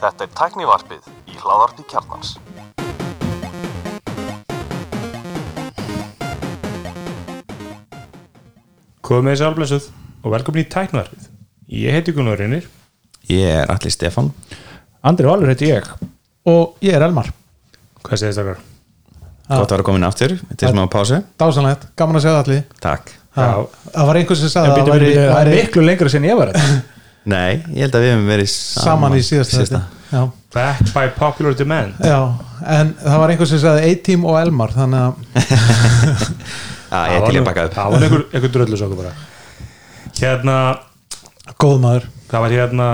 Þetta er tæknivarpið í hláðarpi kjarnans. Komið þessi álblessuð og velkomin í tæknvarpið. Ég heiti Gunnar Reynir. Ég er Alli Stefán. Andri Valur heiti ég. Og ég er Elmar. Hvað segist það? Gott að vera komin aftur. Þetta er smá pásu. Dásanlegt, gaman að segja það allir Takk. Það var einhver sem sagði að það væri, er miklu lengra sem ég var þetta Nei, ég held að við hefum verið saman, saman í síðasta. Backed by popular demand. já, en það var einhver sem sagði A-Team og Elmar þannig að Já, ég til að baka upp Það var einhver, einhver dröllu svo bara. Hérna, góð maður það var hérna,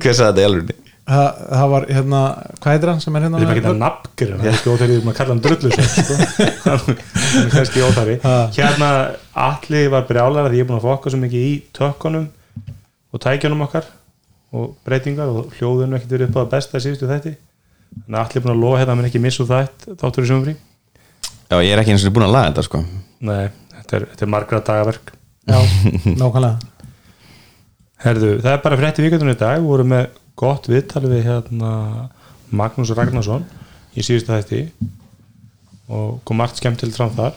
Hver sagði þetta í alveg? það, það var hérna, hvað heitir hann sem er hérna við erum ekki að nafngir, það er ekki óþærið um að kalla hann dröllu svo, sko. Það er kannski óþærið. Ha. Hérna, allir var brjálar að ég er búin að fokka svo mikið í tökkunum og tækjunum okkar og breytingar og hljóðunum ekkert verið upp á það besta síðustu þætti. Þannig að allir búin að lofa hérna að minn ekki missu þætt þáttur í sumfrí. Já, ég er ekki eins og búin að laga þetta sko Nei, þetta er, þetta er margra dagaverk. já, nákvæmlega Herðu, það er bara frétti vikundunum í dag, við vorum með gott viðtal við hérna Magnús Ragnarsson í síðustu þætti og kom margt skemmtilegt fram þar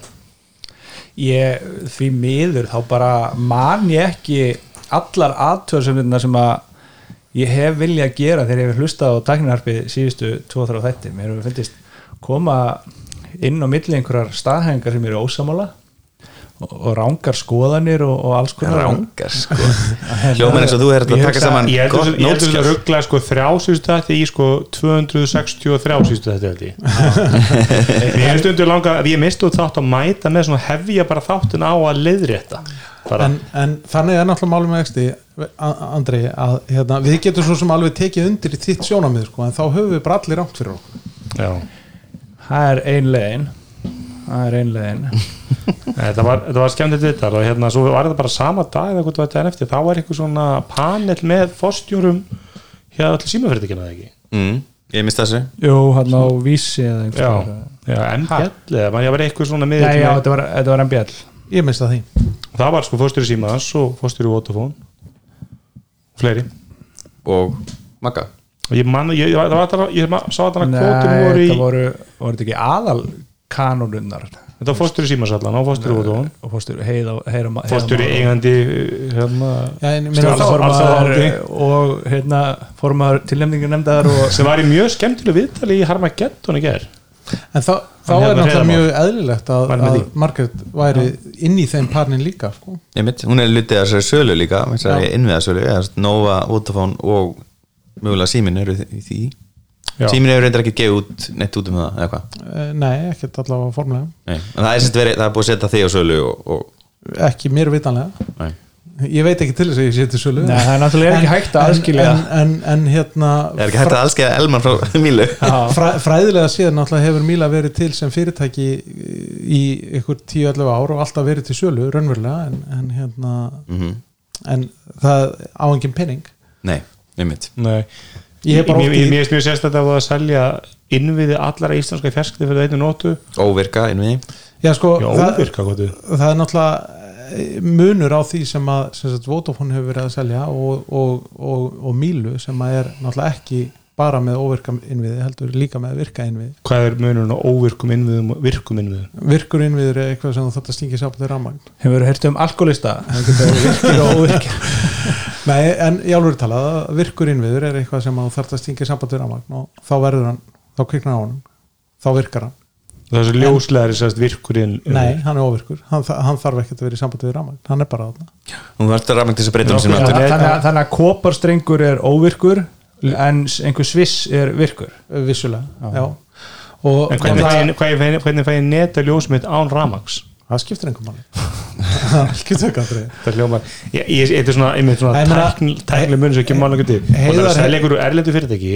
ég, því miður þá bara man ég ekki allar aðtöðsumina sem að ég hef viljað að gera þegar ég hef hlustað á tækninarpi síðustu 2-3 þætti. Mér hefur finnist koma inn á milli einhverjar staðhengar sem eru ósamála og, rángar skoðanir og, og alls konar. Rángar sko. Hljóman eins og þú er að taka saman Ég heldur að- ruggla sko þrjá síðustu þætti í sko 263 síðustu held ég. Er stundu langa að ég misti út þátt að mæta með svona hefja bara þáttin á að leiðrétta. Bara, en, en þannig er náttúrulega málum með eksti Andri, að hérna, við getum svo sem alveg tekið undir í þitt sjónamið sko, en þá höfum við bara allir rámt fyrir okkur. Já. Það er ein leiðin. Það er ein leiðin Þetta var, þetta var skemmtilegt viðtal og hérna svo var þetta bara sama dag eða hvað þetta er eftir þá var eitthvað svona panel með fórstjórum hjá allir símafyrirtækina eða ekki? Mm, Ég mist þessu. Jú, hann á vísi eða Já, einhvers já MBL eða man, ég var eitthvað svona Nei, miður já, þetta var, þetta var MBL ég mista því það var sko fórstjóri símaðans og fórstjóri Vodafone og fleiri. Og Magga? Og ég man, ég, ég, það var ég sá að Nei, þannig að kvotum voru í þetta voru, voru þetta ekki aðal kanonunnar þetta var fórstjóri símaðans allan og fórstjóri Vodafone og fórstjóri heiða, heiða, heiða fórstjóri eigandi hérna, Já, en ég meina Alls- þá- alls- formaður og hérna formaður tilnefningar nefndar og sem var í mjög skemmtileg viðtali í Harmageddon í ger En þá, er hefur náttúrulega mjög eðlilegt að. Margaret væri inn í þeim parnin líka sko. Ég mitt, hún er lutið að þessari sölu líka eða Nova, Vodafone og mögulega Símin eru í því Já. Símin hefur reyndar ekki gefið út neitt út um það eða hvað? Eh, Nei, ekkert allavega formulega Nei, en það er, verið, það er búið að setja þig á sölu og, og Ekki mér vitanlega. Nei. Ég veit ekki til þess að ég til sölu. Nei, það er náttúrulega ekki hægt að aðskilja. en, en, en hérna Er ekki hægt að allskeiða Elman frá Mílu? Fræ, Fræðilega síðan náttúrulega hefur Míla verið til sem fyrirtæki í ykkur 10-11 ár og alltaf verið til sölu raunverulega en, en hérna mm en það á engin penning Nei, ég mitt Nei, Ég í- finnst mjög sérstætt að það að selja innviði allara íslenska fjarskipti fyrir einu nótu Óvirka innviði. Já sko, Já, það, óvirka þú það er náttúrulega eh, munur á því sem að sem sagt, Vodafone hefur verið að selja og, og, og, og Mílu sem að er náttúrulega ekki bara með óvirka innviði heldur líka með virka innviði. Hvað er munurinn á óvirkum innviðum og virkum innviðum? virkur innviður er eitthvað sem að stinga sápa til rammagn hefur heyrt um alkoholista? Það getur virkir og óvirkir? Nei, en í alveg talað að virkur innviður er eitthvað sem að stinga sápa til rammagn og þá verður hann, þá kviknar á honum þá virkar hann. Þessu ljósleðari sérst virkur inn Nei, hann er óvirkur, hann, hann þarf ekkert að vera í sambandi við rammagn, hann er bara þarna. Hún verður að rafna til þess að breyta um Já, sinna já. aftur þannig, að- þannig að koparstrengur er óvirkur en einhver sviss er virkur vissulega, já, Og, En hvernig fæ ég- hvernig fæ ég- hvernig fæ ég neta ljósmynd án ramags? það skiptir einhver manni það hljómar Ég, er svona, einmitt svona Ég meina, tækn, tæknileg munur sem ekki mála ekki til. Og það er selja einhverju erlendu fyrirtæki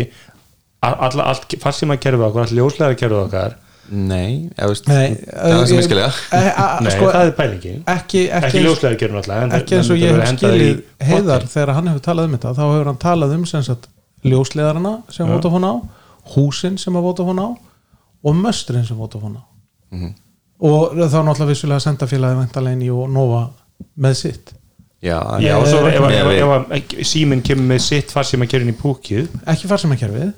all, all, allt farsíma kerfið okkar, allt ljóslega kerfið okkar? Nei, eða veist Nei, Það er sem ég skilja. Eh, Nei, sko, það er pælingi ekki, ekki ekki, ljóslega kerfið alltaf en ekki eins og ég hef skilið heiðar þegar hann hefur talað um þetta þá hefur hann talað um sem sagt ljósleðarana sem Vodafone á húsin sem að Vodafone á og möstrin sem Vodafone á. Mhm. og þá náttúrulega vissulega senda félagi væntalegin í og Nova með sitt. Já, Já, já, og svo ef, ef, ef, ef síminn kemur með sitt far sem að gera inn í púkið ekki farsimakerfið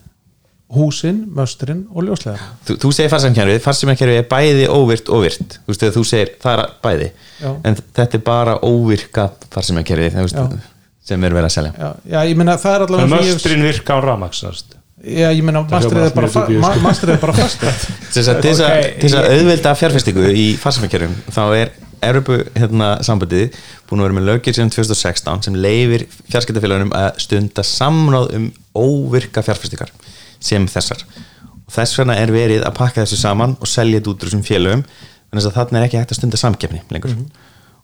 húsin, möstrin og ljóslegar þú, þú segir farsamkerfið, farsamkerfið er bæði óvirt og virt, þú veist þegar þú segir það er bæði, Já. en þetta er bara óvirka farsamkerfið Já. Sem er verið að selja. Já, já, ég meina það er allavega sem möstrin virka á rafmaks já, ég meina mastrið er bara, sko. mastrið er bara fast til þess að, auðvelda fjárfestingu í farsamkerfum þá er Európu hérna, sambandið búin að vera með lögir síðan 2016 sem leifir fjarskiptafélagunum að stunda samráð um óvirka fjárfestingar sem þessar. Og þess vegna er verið að pakka þessu saman og selja þetta út úr þessum félögum þannig að þarna er ekki hægt að stunda samkeppni lengur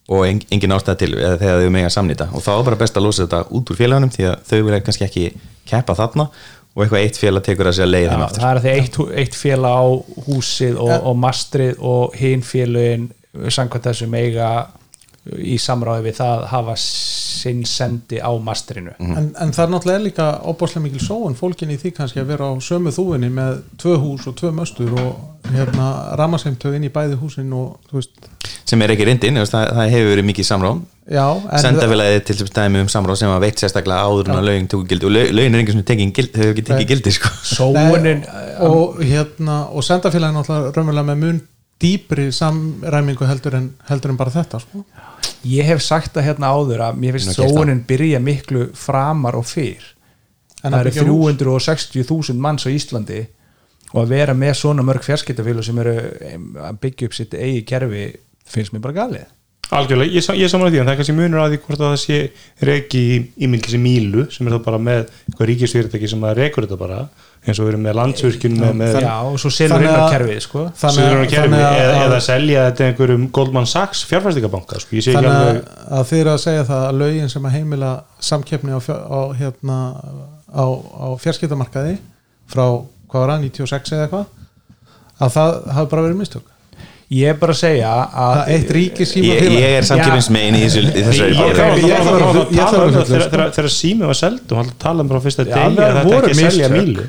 og en, engin ástæða til eða þegar þau mega samnýta. Og þá er bara best að losa þetta út úr félagunum því að þau vilja kannski ekki keppa þarna og eitthvað eitt félag tekur að segja leið þeim aftur. það er að því eitt, eitt félag á húsið og, og mastrið og hinn félagin samkvæmt þessu meiga í samráði við það hafa sinn sendi á mastrinu en, en það er náttúrulega líka óbáslega mikil sóun fólkin í því kannski að vera á sömu þúfinni með tvö hús og tvö möstur og hérna ramaseimtöð inn í bæði húsin og þú veist, sem er ekki reyndin, það, það hefur verið mikið samráð. Já en sendafélagið til þess dæmi um samráð sem að veit sérstaklega áður en að lögin tóku gildi. Og lög- lögin er tekin gildi, þau hefur ekki tekið gildi sko. sóunin og hérna og sendafélagin náttúrulega raunverulega með mun dýpri samræmingu heldur en, heldur en bara þetta sko. Ég hef sagt það hérna áður að mér finnst sóunin byrja miklu framar og fyrr. Það að eru byggja hús? 360.000 manns á Íslandi og að vera með svona mörg fjarskiptafélag sem eru em, að byggja upp sitt eigi kerfi finnst mér bara galið algjörlega, ég, ég samanlega því en það er kannski munur að því hvort að það sé reki í, í myndli sem Mílu sem er það bara með eitthvað ríkisfyrirtæki sem að rekur þetta bara eins og við erum með landsvirkjun með, með já og svo selur að- kerfið sko. þannig Suður að, á kerfi, þannig að, eða, eða selja þetta einhverjum Goldman Sachs fjárfæstingabanka sko. þannig alveg að eru að segja það að lögin sem að heimila samkeppni á, á, hérna, á, á fjarskiptamarkaði frá hvað var það, 96 eða eitthvað að það hafi bara verið mistök ég er bara að segja að að eitt ríki síma ég, ég er samkjöfinsmegin í, þessu, í þessari Ég- ég- ég- ég- að ég- ég að ég- þegar- sko. sími var seld og hann talaði bara á fyrsta Já, degi að það þetta voru ekki að selja. Mílu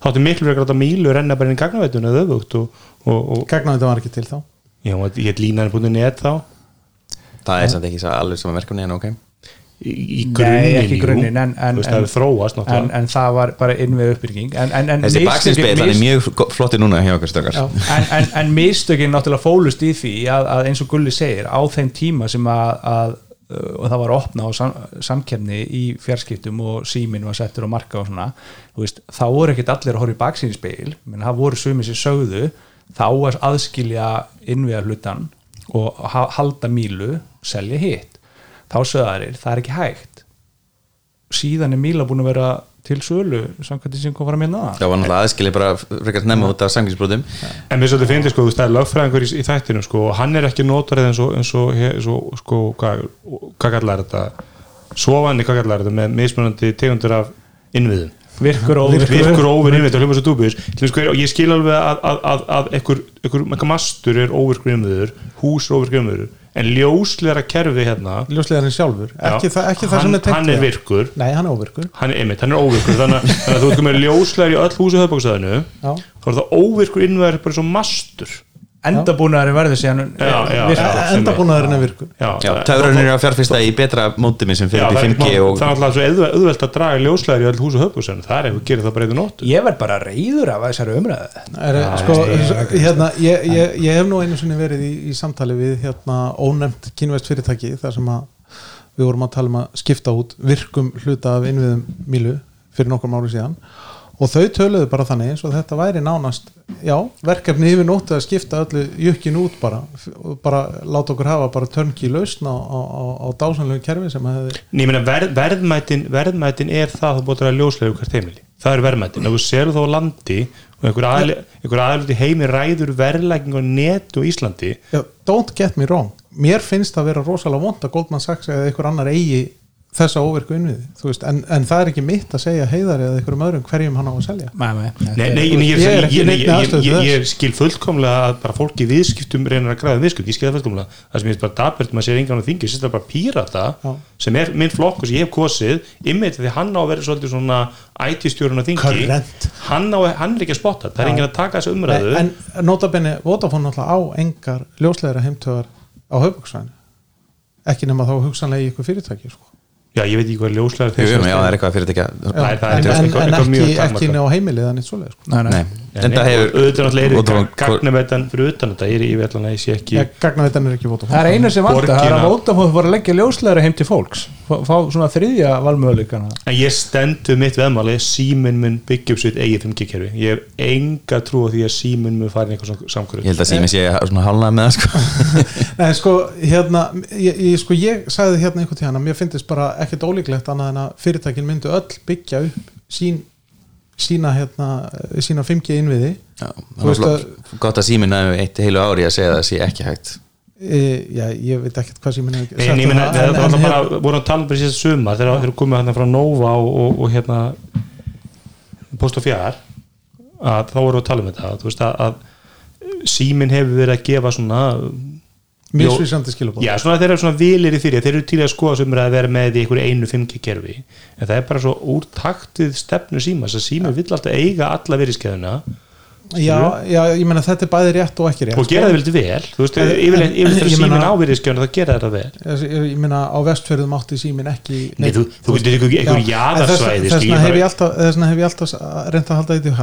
þá áttu miklu verið að Mílu renna bara inn í gagnaveitun eða öfugt og, og, og þetta var ekki til þá já, og ég heit línaði.net þá það er samt ekki svo alveg sama verkefni en ok í, grunninn grunninn, en- en- en- en, það var bara innvið uppbygging. En, en, en þessi hann er mjög flottir núna hjá okkur stökar Já. en, en, en mistökin náttúrulega fólust í því að, að eins og Gulli segir á þeim tíma sem að, að uh, og það var opna á sam, samkefni í fjarskiptum og síminn var settur á marka og svona, þú veist, þá voru ekkert allir að horfa í baksýnspegil, menn það voru sumir sem sögðu, þá að aðskilja innviða hlutan og ha- halda mílu, selja hitt þá sögðu aðrir, það er ekki hægt. Síðan er míla búin að vera til sölu samkvæmt því sem kom fram hérna það var náttúrulega aðskilið bara frekar nefna út af samkjöfsbrotum En mér svolítið finnst sko, þú er lögfræðingur í, í þættinu sko, og hann er ekki notarið eins og, eins og, og sko, hvað, hvað kallar þetta? Sofandi, hvað kallar þetta með mismunandi tegundur af innviðum virkur og virkur óvirk innvið og hljóma svo dúbjus og ég skil alveg að, að, að, að einhver, einhver, mastur er óvirkur innviður hús er óvirkur innviður en ljósleira kerfi hérna ljóslegarinn sjálfur, ekki, það, ekki það sem er tengt hann er virkur. Nei, hann er óvirkur. Hann er, einmitt, hann er óvirkur þannig, þannig að þú ert með ljóslegar í öll húsu höfbókstæðinu þá er það óvirkur innviður bara svo mastur endabúnaðurinn verður síðan Já, já, já. endabúnaðurinn er virkur. Já, það- töfrarnir eru að fjárfesta í betra mótumi sem Já, fyrir upp það í er 5G það og er alltaf svo auðvelt, að draga ljóslegar í öll húsu höfbúkstæðinu það er ef við gerum það bara eitthvað nóttu ég verð bara reyður af þessari umræðu. Er, sko, hérna, ég, ég, ég hef nú einu sinni verið í, í samtali við hérna, ónefnt kínvest fyrirtæki þar sem að við vorum að tala um að skipta út virkum hluta af innviðum Mílu fyrir nokkur máli síðan og þau töluðu bara þannig eins og þetta væri nánast já, verkefni yfir nóttu að skipta öllu jökkin út bara. Og bara láta okkur hafa bara törnki lausn á, á, á, á dásanlegu kerfi sem að hefði verð, verðmætin, verðmætin er það að þú búið að ljóslega hvert heimili. Það er verðmætin, ef þú sér þá landi og einhver einhver aðli heimi ræður verðlæking á netu á Íslandi Já, don't get me wrong. Mér finnst það vera rosalega vond að Goldman Sachs eða einhver annar eigi þessa óvirku innviði en, en það er ekki mitt að segja heiðar eða einhverjum öðrum hverjum hann á að selja. Nei, nei, Nei, nei, ég, ég, Ég er ég, ég, skil fullkomlega að bara fólki í viðskiptum reynir að græða viðskipt, ég skil það fullkomlega. Það sem ég er bara dabert, maður sér engan á þingi sér bara pírata, Já. sem er minn flokkur sem ég hef kosið, ymmið því hann á að vera svolítið svona IT-stjórun á þingi. Hann, á, hann er ekki að spotta það er enginn að taka þessu umræðu. En notabenni Vodafone á engar ljósleira heimtögar á höfbruksvæðinu ekki nema þá hugsanlega í ykkur fyrirtæki sko. Já, ég veit ekki hvað ljóslega Jú, jú, já, það er eitthvað fyrirtækja er- er en, ekki, ná heimilið eitt svoleið sko. Nei, nei. En það hefur auðvitað náttúrulega gagnaveitan fyrir utan þetta ég er ætla að ég sé ekki er vóta Það er einu sem vantar, það er að Vodafone var að leggja ljósleira heim til fólks. Fá, fá svona þriðja valmöguleikana. En ég stendu mitt veðmáli síminn mun byggja upp sitt eigið 5G-kerfi ég hef enga trú á því að síminn mun fara í eitthvað samkvöru Ég held að sími sé svona hálnað með það sko. Nei, sko, hérna, ég, ég, sko, ég sagði hérna einhvern tíðan að mér finnst bara ekkert ólíklegt annað en að fyrirtækin myndu öll byggja upp sín, sína, hérna, sína 5G innviði. Gott að símin hefur eitt heilu ári að segja að það sé ekki hægt. E, Já, ég veit ekkert hvað síminn hefur En ég minna, um það var en, bara, voru að tala um síðan sumar þegar þeir komið hérna frá Nova og, og, og hérna Post og Fjár að þá voru að tala um þetta þú veist að, að síminn hefur verið að gefa svona misvísandi skilabóð já, svona þeir eru svona vilir í fyrir þeir eru til að skoða sem er að vera með í einhverju einu 5G kerfi en það er bara svo úr taktið stefnu síma þess að síma vill alltaf eiga alla veriðskeiðuna já, já, ég meina þetta er bæði rétt og ekki rétt og gera það vildi vel þú veist, yfirleitt yfirleitt þegar Ég síminn meina- á veriðskeiðuna þá gera þetta vel. Ég, ég, meina á vestfjörðum átti símin ekki Nei, þú, þú getur einhver, einhver jaðarsvæði þess vegna hef ég alltaf, alltaf reynd að halda þetta í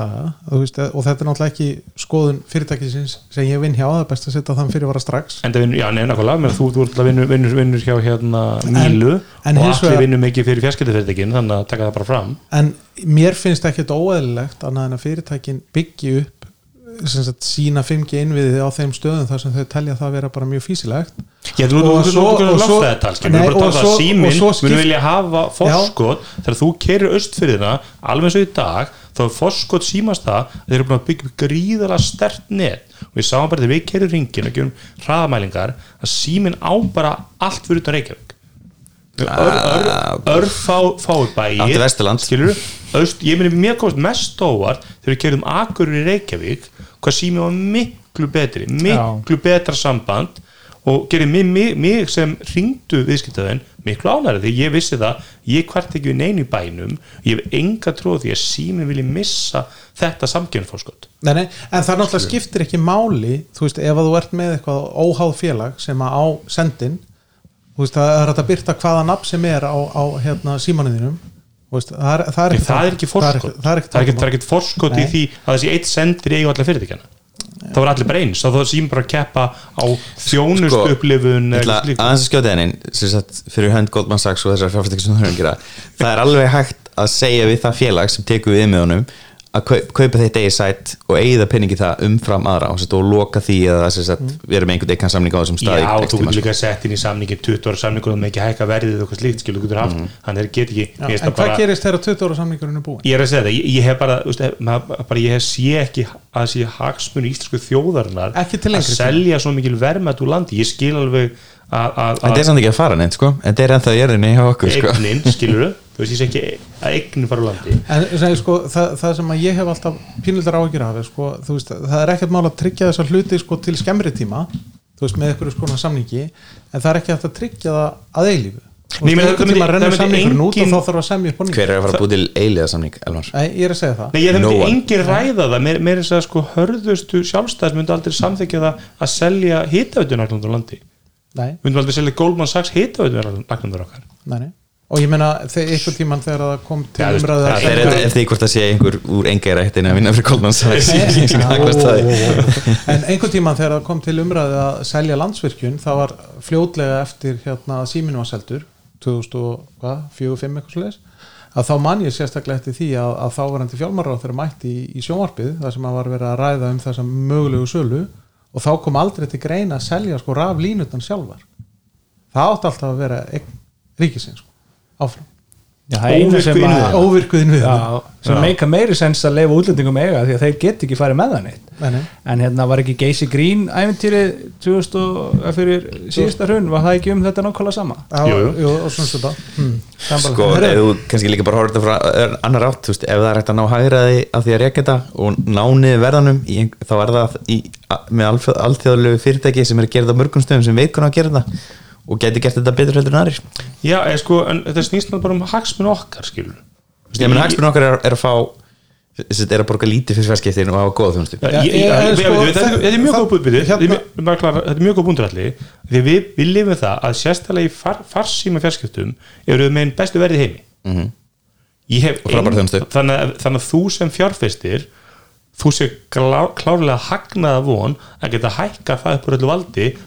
veist, og þetta er náttúrulega ekki skoðun fyrirtækisins sem ég vinn hjá, það er best að setja þann fyrirvara strax. Enda vinnur, já, neina, nákvæmlega, menn þú, vinnur, vinnur, vinnur hjá hérna Mílu en og allir vinnur mikið fyrir fjarskiptafyrirtækin þannig að taka það bara fram. En mér finnst óeðlilegt annað en að fyrirtækin byggji upp sagt, sína 5G innviði á þeim stöðum þar sem þau telja það vera bara mjög físilegt Já, þú og þú- svo- loftfræðital, skilur, Nei, við erum bara að tala um að síminn skipt- vilja hafa forskot. Þegar þú kerir austfyrðina alveg eins og í dag þá er forskot símast það að þeir eru búin að byggja gríðala stert net. Og við sáum bara þegar við kerir ringin og gerum hraðamælingar að síminn á bara allt fyrir utan Reykjavík. Ah, örfá fáið bæir Átti Vesturland. skilur Öst, ég meni mér komast mest óvart þegar við kerum Akurur í Reykjavík hvað sími var miklu betri miklu betra samband og gerir mig, mig, mig sem ringdu viðskiptaðin miklu ánæri því ég vissi það, ég kvart ekki við neinu bænum ég hef enga tróð því að sími vilji missa þetta samkjörnfórskot Nei, nei, en það náttúrulega skiptir ekki máli þú veist, ef að þú ert með eitthvað óháð félag sem að á sendin þú veist, það er að byrta hvaða nafn sem er á, á hérna, símaninum veist, það, er, það, er það er ekki forskot. það er er er ekki forskot í því að þessi eitt sendir eigu allar fyrirtækjana það var allir bara eins, þá það sími bara að keppa á þjónustu upplifun ætla aðeins að skjóta sagt, fyrir hönd Goldman Sachs og þessar fjárfæstekki sem þú höfum að gera það er alveg hægt að segja við það félag sem tekur við með honum að kaup, kaupa þitt eigi sætt og eigið peningi það umfram aðra. Og, og loka því að sem sagt, við erum einhvern veginn samning á þessum stað í Já, þú getur sko. líka sett inn í samningin 20 ára samningur og með ekki hækka verðið og eitthvað slíkt skilur þú getur haft, þannig að þeir get ekki Já, en það hvað bara, gerist þegar 20 ára samningurinn er búin? ég er að segja það, ég, ég hef bara, veist, maður- bara ég hef sé ekki að sé hagsmunni íslensku þjóðarinnar að selja svo mikil verðmætt úr landi, ég skil alveg þetta er samt ekki að fara neitt sko. En þetta er ennþá jörðinni hjá okkur sko. Eignin, skilur þú veist, ég sé ekki að eignin fara úr landi. En segi, sko, það, það sem að ég hef alltaf pínlildar áhyggjur af sko, þú veist, það er ekkert mál að tryggja þessar hluti sko, til skemmri tíma þú veist, með ykkur skona samningi en það er ekki hægt að tryggja það að eilífu. Nei, það myndi- það myndi engin- þá þarf að semja upp á nýtt. Hver er að fara að búið til eiliða samning Elmar? Nei, ég er að segja það. Nei, ég No myndi one. engin ræða það. Mér, mér er að sko hörðustu sjálfstæðis myndi aldrei samþykja það að selja hitaveitunarklandur landi Nei, myndum aldrei selja Goldman Sachs hitaveitunarklandur okkar. Nei, nei. Og ég meina, þegar ykkur tíman þegar það kom til veist, umræðu það að- er eftir- eftir því hvort það sé einhver úr engeira hættin að vinna fyrir Goldman Sachs. En einhvern tíman þegar það kom til umræðu að selja landsvirkjun það var fljótlega eftir hérna að síminu var seldur 2004-2005 eitthvað slags að þá man ég sérstaklega eftir því að, að þáverandi fjálmaráð þeirra mætti í, í sjónvarpið þar sem að var verið að ræða um þessa mögulegu sölu og þá kom aldrei til greina að selja sko raf línutan sjálfar. Það átti alltaf að vera ríkisins sko, áfram Já, að óvirkuðin við Já, sem Já. meika meiri sens að leifa útlendingum eiga því að þeir get ekki farið með það neitt. Nei, nei. en hérna var ekki Geysi Green æfintýri 2000 og fyrir síðasta hrun var það ekki um þetta nákvæmlega sama? Já, jú, og svona svona hmm. sko, ef þú kannski líka bara horfður frá annar átt, þú veist, ef það er hægt að ná hægraði af því að reyka þetta og ná niður verðanum í, þá er það í, a- með alþjóð, alþjóðlegu fyrirtæki sem er að það á mörgum stöðum sem veikun að gera það og geti gert þetta betur heldur en aðrir. Já, eða sko, en þetta snýst náttúrulega bara um hagsmun okkar skilur ég menn hagsmunum okkar er, er að fá Þetta er að borga lítið fyrir fjarskiptin og hafa góða þjónustu. Já, Já, Þetta er- mjög góð búið Þetta er mjög- góð búndur allir Því við, lifum það að sérstaklega í far, farsíma fjarskiptum eru við með einn bestu verði heimi. Mhm. Og frábæra þjónustu. þannig, að- þannig að þú sem fjárfestir þú sé klárlega hagnaða von að geta hækka það upp úr öllu valdi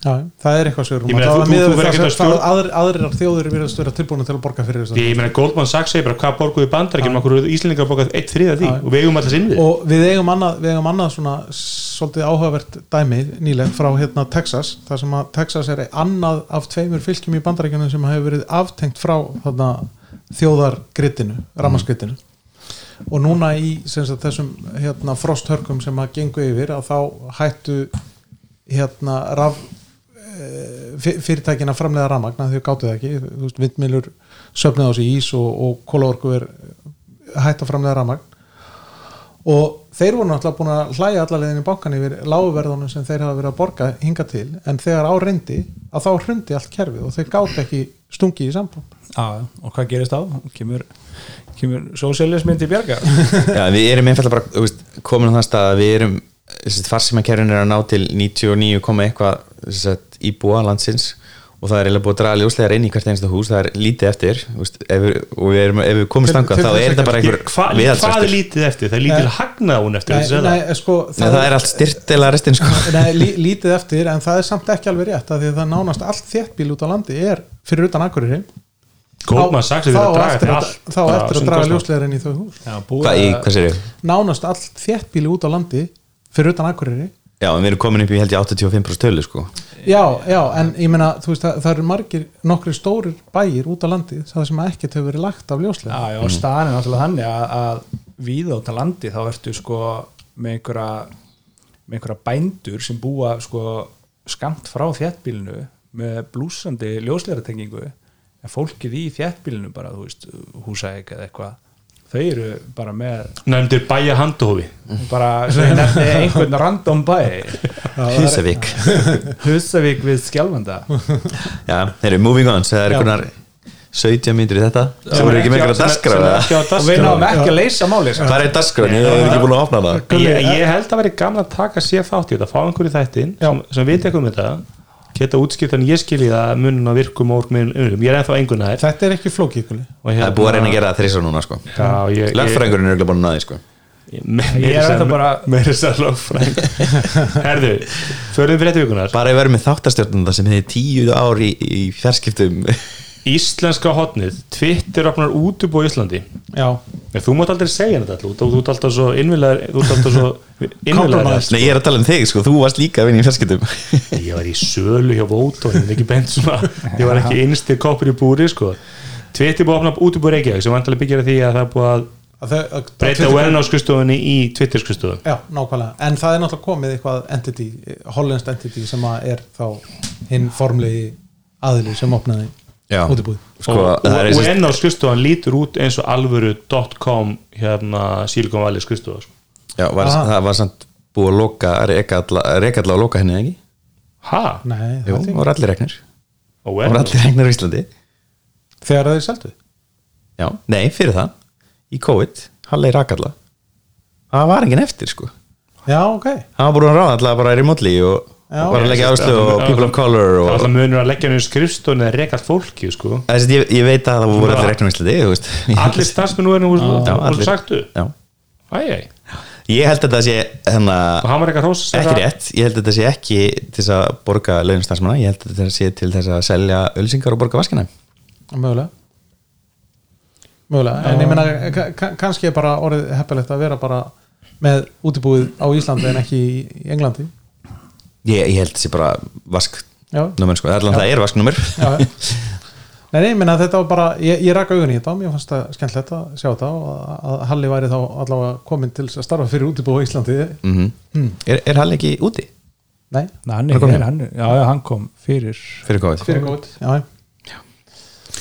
Já, það er eitthvað að stjórn- aðrir, aðrir þjóður virðast vera tilbúin til að borga fyrir Því þessu ég meina Goldman Sachs segir bara hvað borguðu bandarækjum okkur Íslendingar borgað eitt þriða því? Já. og við eigum allir inn við og við eigum annað, við eigum annað svona svolítið áhugavert dæmi nýlegt frá hérna Texas þar sem að Texas er annað af tveimur fylgjum í bandarækjunum sem hefur verið aftengt frá þarna, þjóðargrittinu, ramaskrittinu og núna í sagt, þessum hérna, frosthörkum sem að gengu yfir að þá hættu hérna raf fyrirtækin að framlega ramagna því gáttu það ekki, þú veist, vindmilur söfnið á sig ís og, og kólaorku er hætt að framlega ramagn og þeir voru náttúrulega búin að hlæja allarlegin í bankan yfir láguverðunum sem þeir hafa verið að borga hinga til en þegar á reyndi að þá hrundi allt kerfið og þeir gátt ekki stungi í samband Já, og hvað gerist á? Kemur, kemur sósialismin til bjarga? Já, við erum einfalda bara komin á það stað að við erum farsímakerfin er að ná til 99, komma eitthvað íbúa landsins og það er eiginlega búið að draga ljóslegar inn í hvert einasta hús það er lítið eftir þú veist, ef við, og við erum, ef við komum til þá er þetta að- bara einhver Hva, hvað er lítið eftir? Það er lítið Nei. hagnað hún eftir nei, nei, sko, Nei, það er allt styrtilega restin sko. nei, lí, lítið eftir en það er samt ekki alveg rétt af því að það nánast allt þéttbíl út á landi er fyrir utan akkurir Goldman Sachs er þá að draga eftir að, allt þá eftir að draga ljóslegar inn í þau hús Já, búið hvað, í, að- hvað sér ég? nánast allt þéttbíli út á landi fyrir utan akkurir Já, en við erum komin upp í held ég 85% tölu sko. já, já, en ég meina þú veist, það, það eru margir, nokkri stórir bæir út á landi, það sem ekkert hefur verið lagt af ljóslegar Já, já, staðan er náttúrulega þannig að, að við át að landi þá ertu sko með einhverja með einhverja bændur sem búa sko skamt frá þéttbílinu með blúsandi ljósleiratengingu en fólkið í þéttbílinu bara, þú veist, húsæk eða eitthvað þau eru bara með Nefndir bæja handófi bara, nefni einhvern random bæ. Húsavík. Húsavík við Skjálfanda. Já, þeir eru moving on það er einhvernar 17 myndir í þetta. Sem eru ekki með einhverja er á og við náum ekki að leysa máli sko. hvað er daskra, ég er ekki búin að opna það ég, ég held að veri gaman að taka sér þátt í þetta. Fá einhverju þættin sem, sem veit eitthvað um þetta geta útskipt en ég skilji það munin á virkum og orkminn ég er ennþá engun nær þetta er ekki flókið Gulli. og það er búið að reyna að gera það þrísar núna sko. Já, ég, ég, lögfræðingurinn er ekki búin að naði sko. ég, Ég er ennþá bara- meira sem lögfræng herðu, förum fyrir þetta vikunar bara að vera með þáttarstjórnanda sem hefði tíu ár í, í fjarskiptum íslenska hotnið Twitter opnar útubú í Íslandi já, En þú mátt aldrei segja þetta alltaf, þú, þú ert alltaf svo innvilaður, þú ert alltaf svo innvilaður. Nei, ég er að tala um þig, sko, þú varst líka að vinna í fjarskiptum Ég var í sölu hjá Vóto, ég var ekki bent svona, ég var ekki einstir koppur í búri, sko. Twitter búið að opna út í Reykjavík sem vantilega byggja því að það er búið að að þau, að, breyta WN á skristofunni í Twitter skristofu. já, nákvæmlega, en það er náttúrulega komið eitthvað entity, hollenskt entity sem að er þá hinn formlegi aðili sem opnaði. Útibúð sko, og það er og sem- WN á skristofan lítur út eins og alvöru.com hérna Silicon Valley skristofa, sko. Já, var, Aha. það var samt búið að loka reka alla, reka alla að loka henni, ekki? Ha? Nei, Jú, það það er voru allir reknir. Og Það voru allir reknir á Íslandi. Þegar þeir seldu? Já, nei, fyrir það. Í COVID, Halley rakalla. Það var enginn eftir, sko. Já, ok, Það var búin að ráða alltaf bara í remotely og Að leggja áslug og people of color Það og alltaf munur að leggja henni skrifstofni eða reka allt fólki, sko. Þessi, ég, ég veit að það voru allir Íslandi þú veist. Allir starfsmenn nú er nú allir. sagtu. Æj. Ég held að það sé hérna, Og hann var eitthvað hrós ekki rétt. Ég held að þetta sé ekki til þess að borga launastarsmanna Ég held að þetta sé til þess að selja ölsingar og borga vaskina. Mögulega. Mögulega, en ég ka- kannski er bara orðið heppilegt að vera bara með útibúið á Íslandi en ekki í í Englandi Ég, ég held sé bara vask já, Númer, sko. Allan það er vasknúmer já. Nei, nei, ég meina þetta var bara, ég, ég raka augun í þetta og mér fannst það skemmtilegt að sjá þetta og að, Halli væri þá allavega komin til að starfa fyrir útibúið á Íslandi. Mm er, er Hall ekki úti? Nei, Nei, hann er kom hér, hann, já, já, hann kom fyrir fyrir COVID? fyrir góð Já,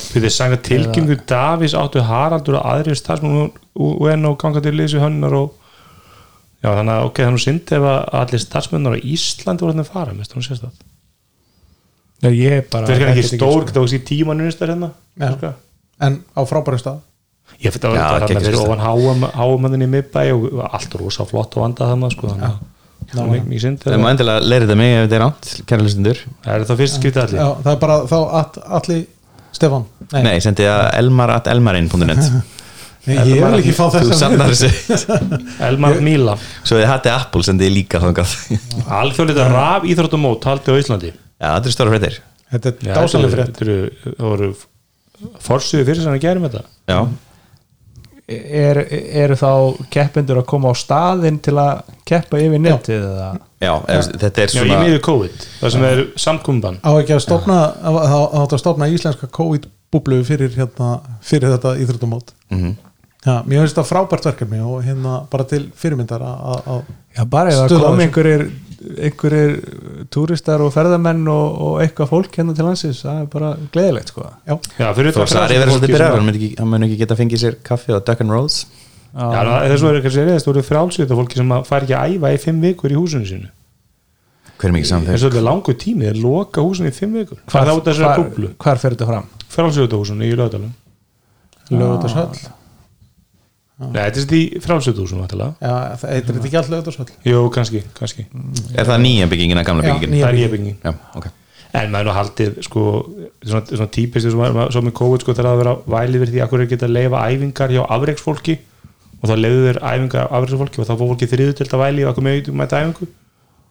Við þið sanga tilkynningu Davís áttu Haraldur og aðrir starfsmenn UN og ganga til lýsi hönnar og já þannig að ok, þannig syndi ef að allir starfsmennar á Íslandi voru þannig að fara, mest hún sést það? Nei, ég bara Það er ekki stór, sko. það var ekki tímanunist hérna Já. Cirka. en á frábæru stað. Ég fyrir að Já, það geggjað fyrir ofan háumöndin í miðbæ og allt rosa flott og vandað þannig sko, þannig að það er mikið synd Það má endilega leira þetta mig ef þetta er átt, kæra hlustundur það er það fyrst skiptið Já, allir það er bara þá all, allir Stefán. Nei, Nei, sendi það elmar Nei, ég vil ekki fá Þú þess sannar þessi Elmar Míla, Svo þið hattu Apple sendið líka þangað alþjóðlita raf íþróttumót haldið á Íslandi Já, þetta er stóra fréttir Þetta er Já, dásalega frétt þetta voru forsuðu fyrir sem að gerum þetta Já, er, eru þá keppendur að koma á staðinn til að keppa yfir netið eða já, ef- þetta er Já, í svona miður COVID, það sem er samkumban Á ekki að stopna þá átt að stopna íslenska COVID-búblu fyrir, hérna, fyrir þetta íþróttumót Mhm. Já, mér finnst það frábært verkefni og hérna bara til fyrirmyndar að að- Já, bara ef það kom einhverjir einhverjir túristar og ferðamenn og, og eitthvað fólk hérna til landsins það er bara gleðilegt sko. Já, Já, fyrir utan Sari verður fólki svolítið byrjar að- hann mun ekki, geta fengið sér kaffi á Duck and Rose Já, þess að kannski reyðist voru frálsvita fólki sem að fær ekki að æfa í fimm vikur í húsinu sínu. Hver er mikið og þetta er langur tími, þeir loka húsinu í fimm vikur. Er það hvar, búblu? hvar fer þetta fram? Frálsvita húsinu í lögadalum lögutarsöll Nei, þetta er þetta í frálsvita húsinu vantilega. Já, það heitir þetta ekki allt lögutarsöll Jú, kannski, kannski. Er það nýja byggingin að gamla Já, byggingin? nýja Það er nýja bygging Já, ok. En maður er nú haldið, sko svona, svona típist, svo með COVID sko, það vera vælið við því að hverju geta að leifa æfingar hjá afreiksfólki og þá leiðu þeir æfingar af afreiksfólki og þá fór fólki þriðu til að væli og okkur með mæta æfingu.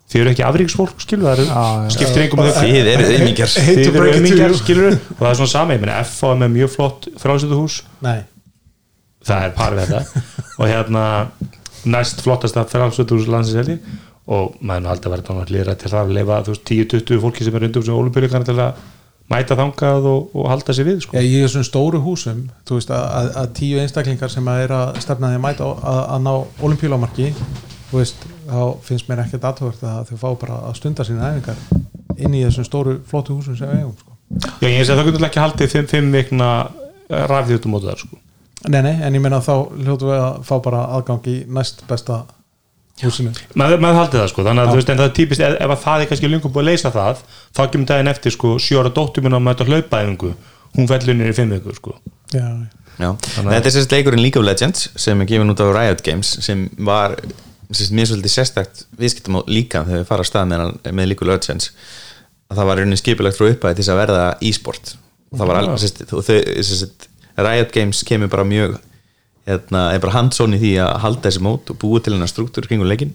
Þið eru ekki afreiksfólk, skilur það Já, já. eru skiptir einhverjum að Þið eru auðmingjar Hate to þið eru you. skilur og það er svona sami, ég meina F er með mjög flott frálsötuhús Nei, það er par við þetta og hérna næst flottasta frálsötuhús landsins held ég og maður er nú haldið að vera tónar lýra til það að leifa þú veist 10-20 fólki sem er undir sem olimpíuleikana til að mæta þangað og, og halda sér við sko. Já, í þessum stóru húsum þú veist að, að, að tíu einstaklingar sem að er að stefna því að mæta á, að, að ná olimpíulámarki þú veist, þá finnst mér ekkert aðhvert að þau fá bara að stunda sína æfingar inn í þessum stóru flottu húsum sem við eigum sko. Já, ég sé að það getur ekki haldið 5 vikna rafþjóttum mótu þar sko. Nei, nei, en ég meina þá hljótu við að fá bara aðgang í næst besta húsinu. Maður, maður haldið það sko, þannig að þú veist en það er típist, ef, ef að það er kannski lungum búið að leysa það þá kemur daginn eftir sko, sjóra dóttur minna að mæta hlaupaðingu hún fellur niður í 5 vikur sko. Já, Já, þetta er sérst leikurinn League of Legends sem er gefin út á Riot Games sem var sérst, mér svolítið sérstakt viðskiptum á líka þegar við fara að stað með, með League of Legends. Að það var rauninni skipulegt frá upphæði til þess að verða e-sport. Og það var alveg sérst, þau, sérst, Riot Games kemur bara mjög hérna, er bara handsón í því að halda þessi mót og búa til hennar struktúr kringum leikin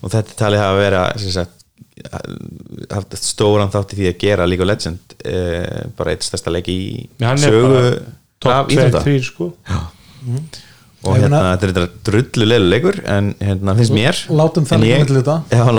og þetta er talið hafa vera sérst, haft stóran þátt í því að gera League of Legends eh, bara eitt stærsta leik í sögu top af 2, íþrótta. 3 sko. og Ég hérna, þetta er þetta drullu leiluleikur en hérna finnst mér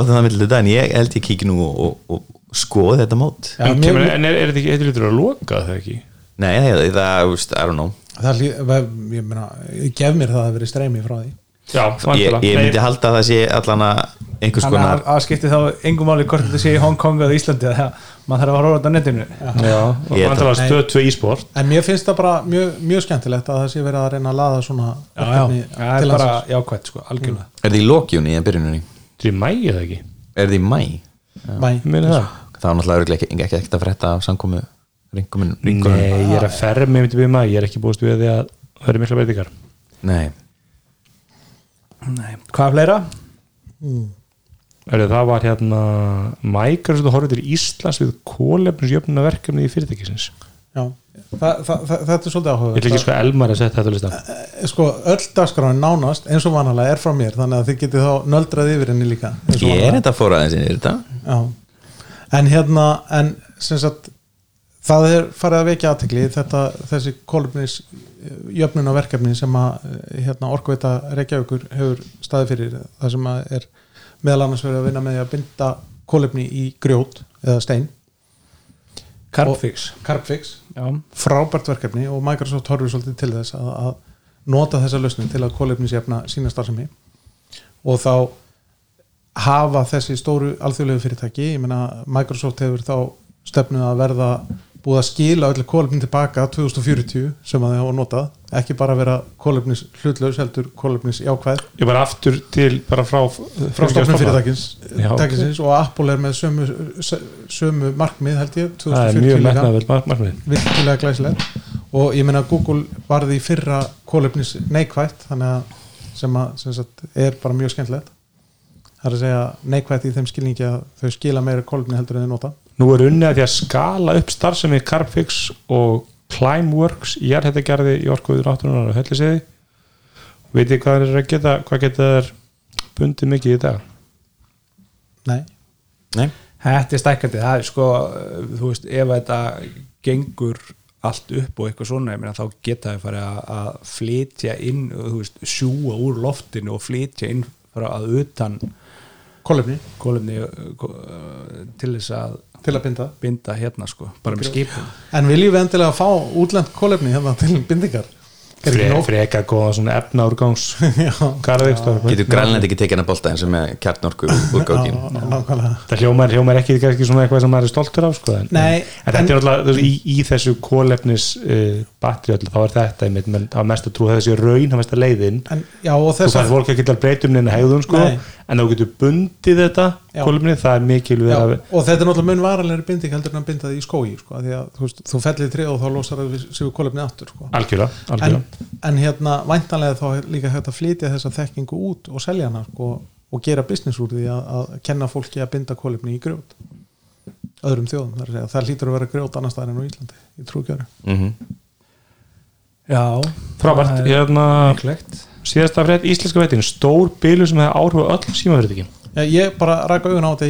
Látum það milli þetta en ég held ég kíki nú og, og, og skoði þetta mót. Já, en, mér- kemur, en er, er þetta ekki eitthvað að loka það ekki nei, það, það, I don't know. Það ég meina, ég gef mér það að vera streymi frá því. Já, ég, vantilega. ég myndi halda að það sé allan að einhvers Þannig konar að, að skipti þá engum máli hvort þetta sé í Hong Kong eða Íslandi eða maður þarf að horfa á þetta á netinu. Já, og Ég- vantilega Nei. stöð 2 e-sport. En mér finnst það bara mjög, mjög skemmtilegt að það sé verið að reyna að laða svona Já, já, það er til bara jákvæmt sko, algjörlega. Er það í lokjunni eða byrjunni þetta er í mæi eða ekki? Er það í mæ Mæ. ég meina það. Það var náttúrulega örugglega ekki, ekki, ekki að frétta af samkomu ringumin, ringumin. Nei, ég er að ferra mig myndi við maður, ég er ekki búist við því að það verður mikla breytingar. Nei. Nei. Hvað fleira? Erðu, það var hérna Microsoft horfður til Íslands við kólefnisjöfnuna verkefni í fyrirtækisins. Já, það, það, það, þetta er svolítið ég áhuga ætla ekki sko Elmar að setja þetta listan sko, öll dagskráin nánast eins og vanalega er frá mér þannig að þið getið þá nöldrað yfir henni líka eins og ég er þetta fór aðeins inn í þetta. Já. en hérna en sem sagt það er farið að vekja aðtekli þetta, þessi kolumnis jöfnuna verkefni sem að eh, hérna, orkuveita Reykjavíkur hefur staði fyrir það sem að er meðal annars verið að vinna með að binda kolumni í grjót eða stein. Carbfix Carbfix, frábært verkefni og Microsoft horfir svolítið til þess að, að nota þessa lausnin til að kolefnisjafna sína starfsemi. Og þá hafa þessi stóru alþjóðlegu fyrirtæki, ég meina Microsoft hefur þá stefnuð að verða búið að skila öllu kolefnin tilbaka 2040 sem að þið hafa notað. Ekki bara vera kolefnis hlutlaus heldur kolefnis jákvæð. Ég bara aftur til bara frá frá stofnum fyrirtækins Já, ok. tækisins, og Apple er með sömu, sömu markmið held ég það er 2040 mjög líka. metnaðvel markmið virkilega glæsilegt. Og ég meina Google varði í fyrra kólefnis neikvætt þannig að sem, að, sem sagt, er bara mjög skemmtilegt. Það er að segja neikvætt í þeim skilningi að þau skila meira kólefni heldur en þau nota Nú er unnið að því að skala upp starfsemi Carbfix og Climeworks í jarðhættagerði í orkuður áttunar og helliseiði Vitið hvað er að geta hvað geta þær bundið mikið í dag? Nei, Nei, Þetta er stækkandi, það er sko þú veist, ef þetta gengur allt upp og eitthvað svona ég meina, þá geta þau farið að, að flytja inn, þú veist, sjúa úr loftinu og flytja inn frá að utan kólefni kólumni til þess að til að binda? binda hérna sko, bara með skipum. En viljum við endilega fá útlend kólefni hérna til bindingar? Er ekki Fre, freka góða svona Garðvíkstöð getur grænlend ekki tekið hennar bolta eins og með kjarnorku úrgákin Það hljómar, hljómar ekki kannski svona eitthvað sem maður er stoltur af sko, en, Nei, en, en þetta er alltaf í, í þessu kólefnis uh, batteri öll, þá er þetta einmitt, menn það er mest að trú að þessi raun, er mest að leiðin En, já, og þú færð fólk ekki til að breyta um neina hegðun sko, Nei. en þú getur bundið þetta kólefni, það er mikil við Já, að og þetta er náttúrulega mun varalegri binding heldur en að binda það í skói sko, af því að þú, veist, þú fellir trið og þá losar það sig við kólefni aftur sko. algjörlega, en, algjörlega. en hérna væntanlega þá er líka hægt að flytja þessa þekkingu út og selja hana sko, og gera business úr því að, að kenna fólki að binda kólefni í grjót öðrum þjóðum, það, að segja. það lítur að vera grjót annars staðar en á Íslandi, í trúgjöru mm Já, frábært, hérna síðasta frétt íslenska veitin, stór bílu sem hefði áhrif á öll símaverðikin Já, ég bara ræk augun á þetta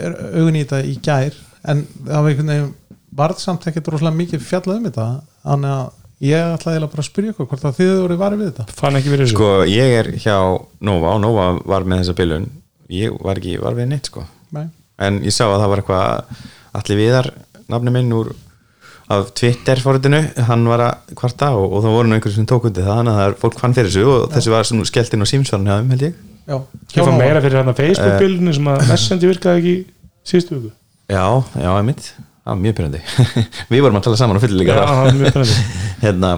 er augun í þetta í gær en það var einhvern veginn varð samt ekkert rosalega mikið fjallað um þetta þannig að ég ætlaði bara að spyrja ykkur hvort að þið voru varið við þetta. Fann ekki verið þessu. Sko, ég er hjá Nova og Nova var með þessa bilun ég var ekki var við neitt sko. Nei. en ég sá að það var eitthvað allir viðar nafni minn úr af Twitter fóritinu, hann var að kvarta og, og það voru nú einhverjum sem tók undir það þannig að það er fólk fann fyrir þessu og þessu var sem skellt inn á símsvarn hjá þeim held ég. Já, ég fann meira fyrir hérna Eh. Facebook-bílunni sem að Messenger virkaði ekki síðustu viku. Já, já, einmitt, það var mjög pyrrandi Við vorum að tala saman á fyllir Já, það var mjög pyrrandi. Hérna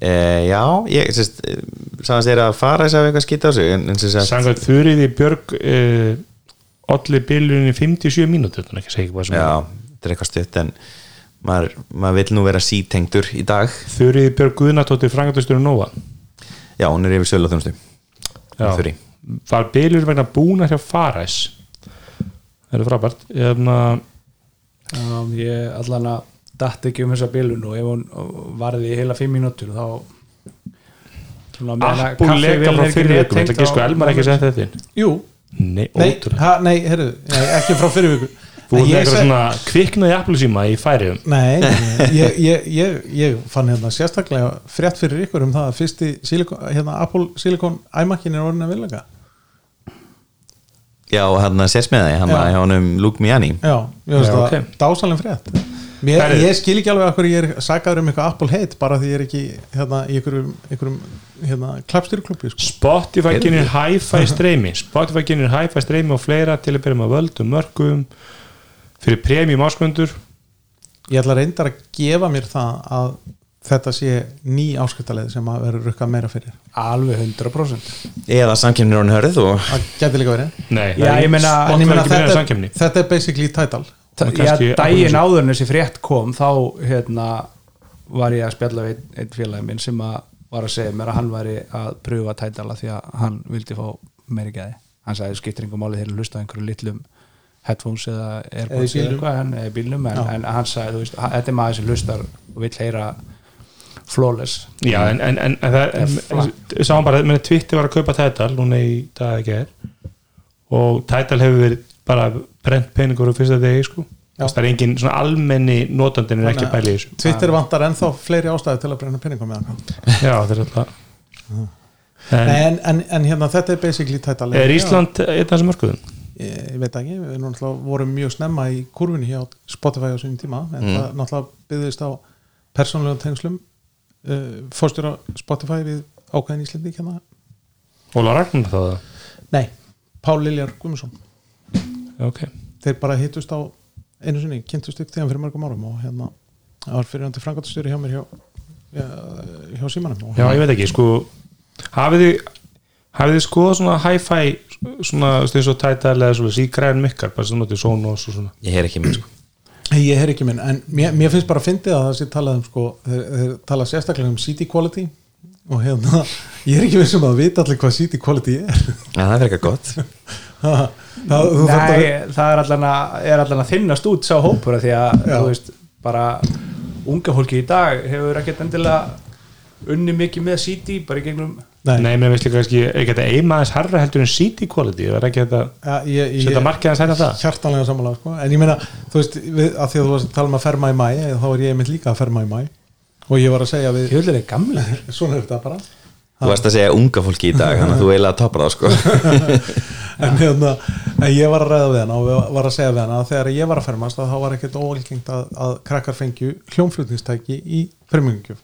e, Já, ég sérst sagðast þeir að fara þess að eitthvað skýta á sig Sangat Þurriði Björg uh, olli bílunni 57 mínútur þannig ekki að segja hvað sem Já, þetta er eitthvað stutt en maður, maður vil nú vera sítengdur í dag. Þurriði Björg Guðnatóttir Frangatustur Nova. Já, hún er yfir sölu á þjónustu Já. Þurri. var bílur vegna búna hjá Faræs? Það er frábært. Hérna, Já, ég allan að datt ekki um þessa bilun og ef hún varði í heila fimm mínútur þá kaffivélin frá ekki fyrir vikum sko á- Elmar ekki sett þetta inn. Jú, Nei, nei, ha, nei, nei, ekki frá fyrir viku Þú ég eitthvað svona kviknaði Apple síma í færiðum Nei, ég, ég, ég, ég fann hérna sérstaklega frétt fyrir ykkur um það að fyrsti silikon, hérna, Apple Silicon iMac-in er orðin að vilja Já, og hann að sérsmiði, hann hjá honum Luke Miani Já, ég veist það, ok. okay. dásalinn frétt Mér. Ég skil ekki alveg að hverju ég er sagaður um eitthvað Apple heit bara því ég er ekki hérna, í einhverjum, einhverjum hérna, klappstýruklubbi sko. Spotify kynir hi-fi streymi Spotify kynir hi-fi streymi og fleira til að byrja með völdum mörgum fyrir premium ásköndur Ég ætla reyndar að gefa mér það að þetta sé ný áskiptaleið sem að vera rukkað meira fyrir. Alveg 100% eða samkynir hann hörð og Það geti líka verið. Nei, Já, ég meina- ég meina, þetta, er, þetta er basically title. Það er Já, daginn Apple- áður en þessi frétt kom þá hérna, var ég að spjalla við einn, einn félagi minn sem að var að segja mér að hann væri að pröfa tætala því að hann vildi fá meiri gæði. Hann sagði skiptir einhver máli þegar að hlusta á einhverju litlum headphones eða airpods Eða eitthvað en, eða bílnum en, en hann sagði, þú veist, þetta er maður sem hlustar og vill heyra flawless. Já, en, en, en, en það Er sáum bara, menn Twitter var að kaupa Tidal núna í dag ekki er og Tidal hefur verið bara brent peningur á fyrsta degi sko. Já. það er engin svona almenni notandinn er ekki í þessu. Twitter vantar ennþá fleiri ástæði til að brenna peningum með hann. Já, það er alltaf en, en, en, en hérna þetta er basically title Er Ísland einn af þessum mörkuðum? Ég, ég veit ekki, við náttúrulega vorum mjög snemma í kurvinni hjá Spotify á sínum tíma en Mm. það náttúrulega byggðist á persónlega tengslum uh, fórstjóra Spotify við ákveðin Íslandi hérna. Óla Ragnar það? nei, Pál Liljar Guðmundsson Já, ok þeir bara hittust á einu sinni, kynntust upp þegar fyrir mörgum árum og hérna, það var fyrir hann til frangatastjóri hjá mér hjá, hjá, hjá símanum Já, ég veit ekki, sko hafið þið hafið þið skoðað svona hi-fi svona, þú veist, eins og Tidal eða svona sígræðin mikkar, bara svona til Sonos og svona. Ég heyr ekki mér sko. Ég heyr ekki minn, en mér, mér finnst bara að fyndi að það sé talað um sko, þeir, þeir tala sérstaklega um CD quality og hérna, ég er ekki vissum að vita allir hvað CD quality er. Já, það er eitthvað gott. Það, það, þarft að- Nei, það er allan að, er allan að þinnast út sá hópur af því að, Já. þú veist, bara unga fólki í dag hefur ekkert endilega unni mikið með CD bara í gegnum Nei, Nei, mér veist líka kannski, er ekki þetta eima aðeins harra heldur en CD quality, það er ekki þetta ja, ég, ég, setja markið að sæta það hjartanlega sammála sko. en ég meina, þú veist, við, að því að þú varst að tala um að ferma í mæ, þá er ég mitt líka að ferma í mæ og ég var að segja við Hjöldin er gamla svona er þetta bara. Þú varst að segja unga fólki í dag Þannig að þú eiginlega tapar það sko. En, hérna, en ég var að ræða við hana og við var að segja við hana að þegar ég var að fermast að þá var ekkert óalgengt að, að krakkar fengju hljómflutningstæki í fermingugjöf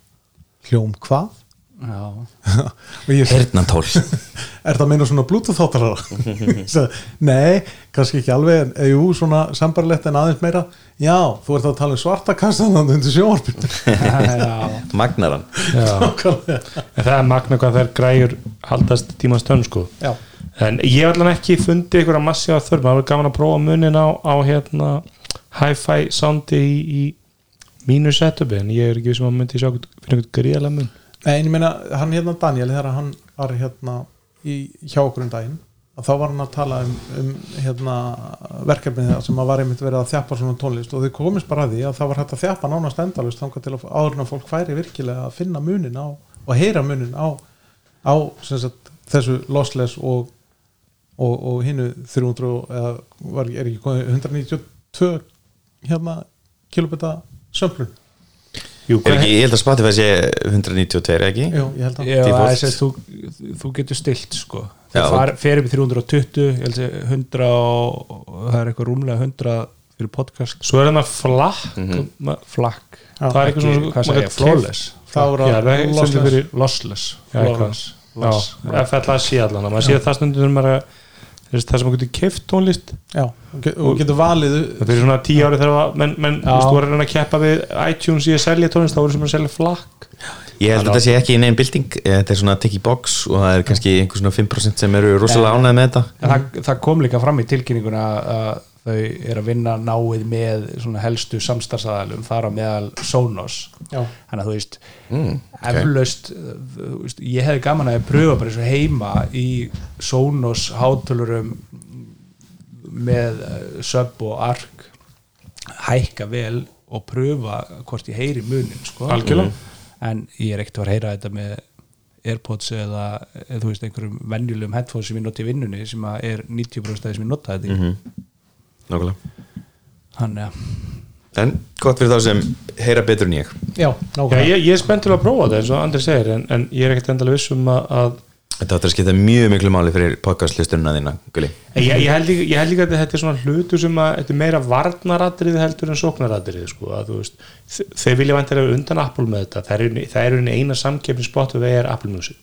hljóm hvað? Hernantól er það að meina svona bluetooth sagði, nei, kannski ekki alveg en eh, jú, svona sambarlegt en aðeins meira. Já, þú ert að tala um svarta kassan þannig undir sjónvarpinu. Já, Magnaran Já. Nákvæmlega. en það er magna hvað þær græjur haldast tímans tönn sko. Já, en ég hef allan ekki fundið ykkur að massi á þörf, maður er gaman að prófa munin á, á hérna hi-fi soundi í, í mínu setupi en ég er ekki sem að myndi sjá fyrir einhvern gríðalega mun Nei, en ég meina, hann hérna Daniel þegar hann var hérna í, hjá okkur um daginn að þá var hann að tala um, um hérna, verkefnið þeirra sem að var einmitt verið að þjappa svona tónlist. Og þau komist bara að því að það var hægt að þjappa nánast endalust þangað til að áður en að fólk færi virkilega að finna munin á og heyra munin á, á sagt, þessu lossless og, og, og hinnu 300 og- eða var, er ekki komið 192 hérna kilobita sömplun Jú, Er ekki, ég held að Spotify sé 192, ekki? Jú, ég held að já það er sem þú, þú getur stilt sko. Það far, fer upp í 320 ég held að 100 og það er eitthvað rúmlega 100 fyrir podcast. Svo er það flakk. Mhm. flakk. Já, það er eitthvað svona hvað segja, flawless? er að það er lossless. lossless. Eitthvað. flawless Já, loss. FLAC allan. Maður séð það stundum þegar maður er að- það sem maður getur keift tónlist? Já, og ge- og getur valið það fyrir svona tíu ári þegar menn, menn þú veist, þú er að reyna að keppa við iTunes í að selja tónlist, þá voru sem að selja flakk Ég held að þetta sé ekki neinn bilding Þetta er svona ticky box og það er kannski einhver svona 5% sem eru rosalega ánægð með þetta En það, það kom líka fram í tilkynninguna að þau er að vinna náið með svona helstu samstarfsaðalum þar á meðal Sonos Já. þannig að þú veist Mm, ok. eflaust, veist, ég hefði gaman að pröfa bara eins og heima í Sonos hátölurum með eh, sub og ark hækka vel og pröfa hvort ég heyri munin sko. Algjörlega. En ég er ekkert að fara að heyra þetta með Airpods eða, eða þú veist einhverjum venjulegum headphones sem ég noti í vinnunni sem að er 90% af því sem ég nota þetta í. Nákvæmlega. Þannig að En gott fyrir þá sem heyra betur en ég. Já, Já, nákvæmlega ég, ég er spennt til að prófa þetta eins og Andri segir en, en ég er ekkert endalega viss um að, að Þetta áttur að skipta mjög miklu máli fyrir podcastlistununa þína, Gulli. Ég, ég, held líka, ég held líka að þetta er svona hlutu sem að þetta er meira varnaratrið heldur en sóknaratrið sko, að þú veist, þeir vilja vantilega undan Apple með þetta, það er, eina samkeppni Spotify er Apple Music.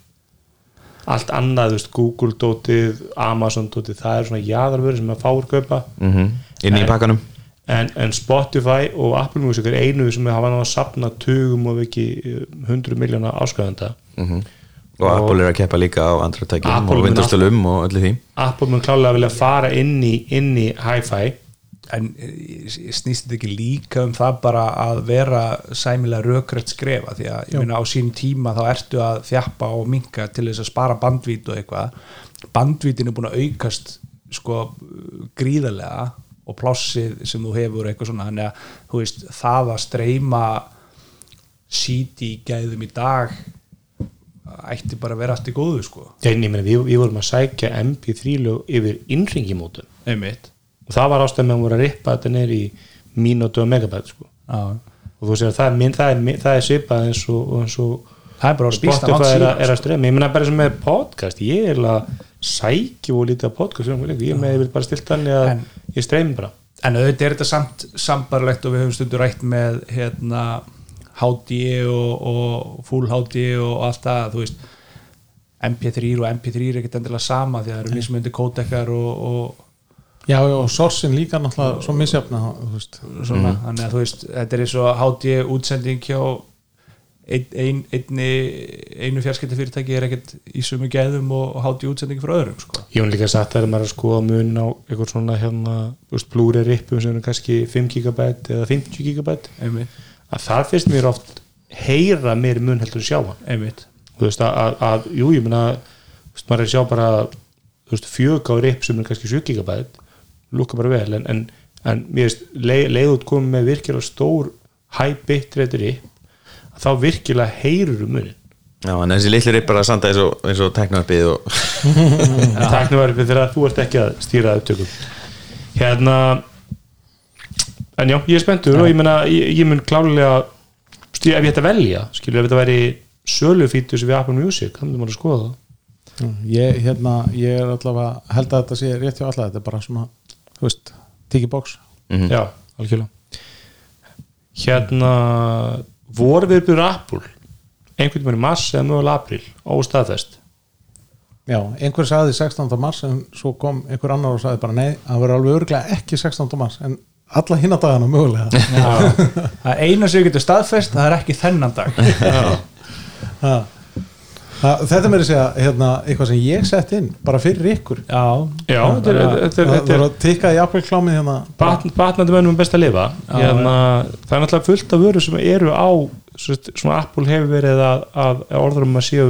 Allt annað, þú veist, Google dótið, Amazon dótið, það er svona jaðarvöru sem að fáur kaupa. Mm Inn í En- pakkanum. En, en Spotify og Apple Music er einu sem hafa náða að sapna tugum og ekki hundru miljóna áskæðanda mm Og Apple er að keppa líka á andra tækjum Apple og mun Windows-tölum og öllu því. Apple mun klálega vilja fara inn í, inn í hi-fi. En eh, snýst þetta ekki líka um það bara að vera sæmilega rökrætt skrefa því að ég meina á sín tíma þá ertu að þjappa og minka til þess að spara bandvít og eitthvað. Bandvítin er búin að aukast sko gríðarlega og plássið sem þú hefur eitthvað svona. Þannig að þú veist það að streyma CD gæðum í dag ætti bara að vera allt í góðu sko. En ég meina við, við vorum að sækja MP3 lög yfir innringimótum og það var ástæðum að voru að rippa þetta neyri í mínútu og megabæt sko. Já. og þú sér að það er, minn- það er, minn- það er svipað eins og, eins og það er bara að spýsta Spotify er, er að streyma. Ég meina bara sem með podcast. Ég er að sækja og lítið á podcast ég er með bara stilt þannig að En- ég streymi bara. En auðvitað er þetta samt sambarlegt og við höfum stundur rætt með hérna HD og, og Full HD og allt það, þú veist. MP3 og MP3 er ekkert endilega sama því að það eru mismundi kódekar og, og Já, já, og sorsin líka náttúrulega svo veist. svona, þannig að þú veist þetta er eins og HD útsending hjá ein, ein, einni, einu fjarskiptafyrirtæki er ekkert í sömu gæðum og, háti útsendingi frá öðrum sko. Ég hún líka sagt að maður er að skoða mun á eitthvað svona hérna, blúri rippum sem er kannski 5 GB eða 50 GB einmitt, að það finnst mér oft heyra meir mun heldur sjá hann. Einmitt. Þú veist að, að, að jú ég meina þú veist maður er að sjá bara þú veist fjög á ripp sem er kannski 7 GB lúka bara vel en, en, en mér veist leið, leið út komið með virkilega stór high bitrate ripp að þá virkilega heyrur um munin Já, en þessi litli ripp bara að sanda eins og, eins og teknarpið og tæknivarfið þegar þú ert ekki að stýra upptökum. Hérna en já, ég er spenntur og ég meina ég, ég mun klálega stý, ef ég ætti að velja, skilur, ef þetta væri sölufítus við Apple Music, þannig að maður að skoða það ég, hérna, ég er allavega held að þetta sé rétt hjá alla þetta er bara svona, þú veist, tiki box Mhm. já, algjörlega hérna voru við byrður Apple einhvern veginn mars eða mögulega april óstaðfest já, einhver sagði 16. mars en svo kom einhver annar og sagði bara nei, það verður alveg örglega ekki 16. mars en alla hinna dagana mögulega. Það er eina sem við getum staðfest það er ekki þennan dag. Ha. Ha, þetta mér að segja hérna, eitthvað sem ég sett inn bara fyrir ykkur. Já, já, þetta er, þetta er, það voru að tikka í klámið hérna. Batn, batnandi mönnum er best að lifa hérna, það er náttúrulega fullt af vöru sem eru á svo- svona Apple hefur verið að, að orðurum að séu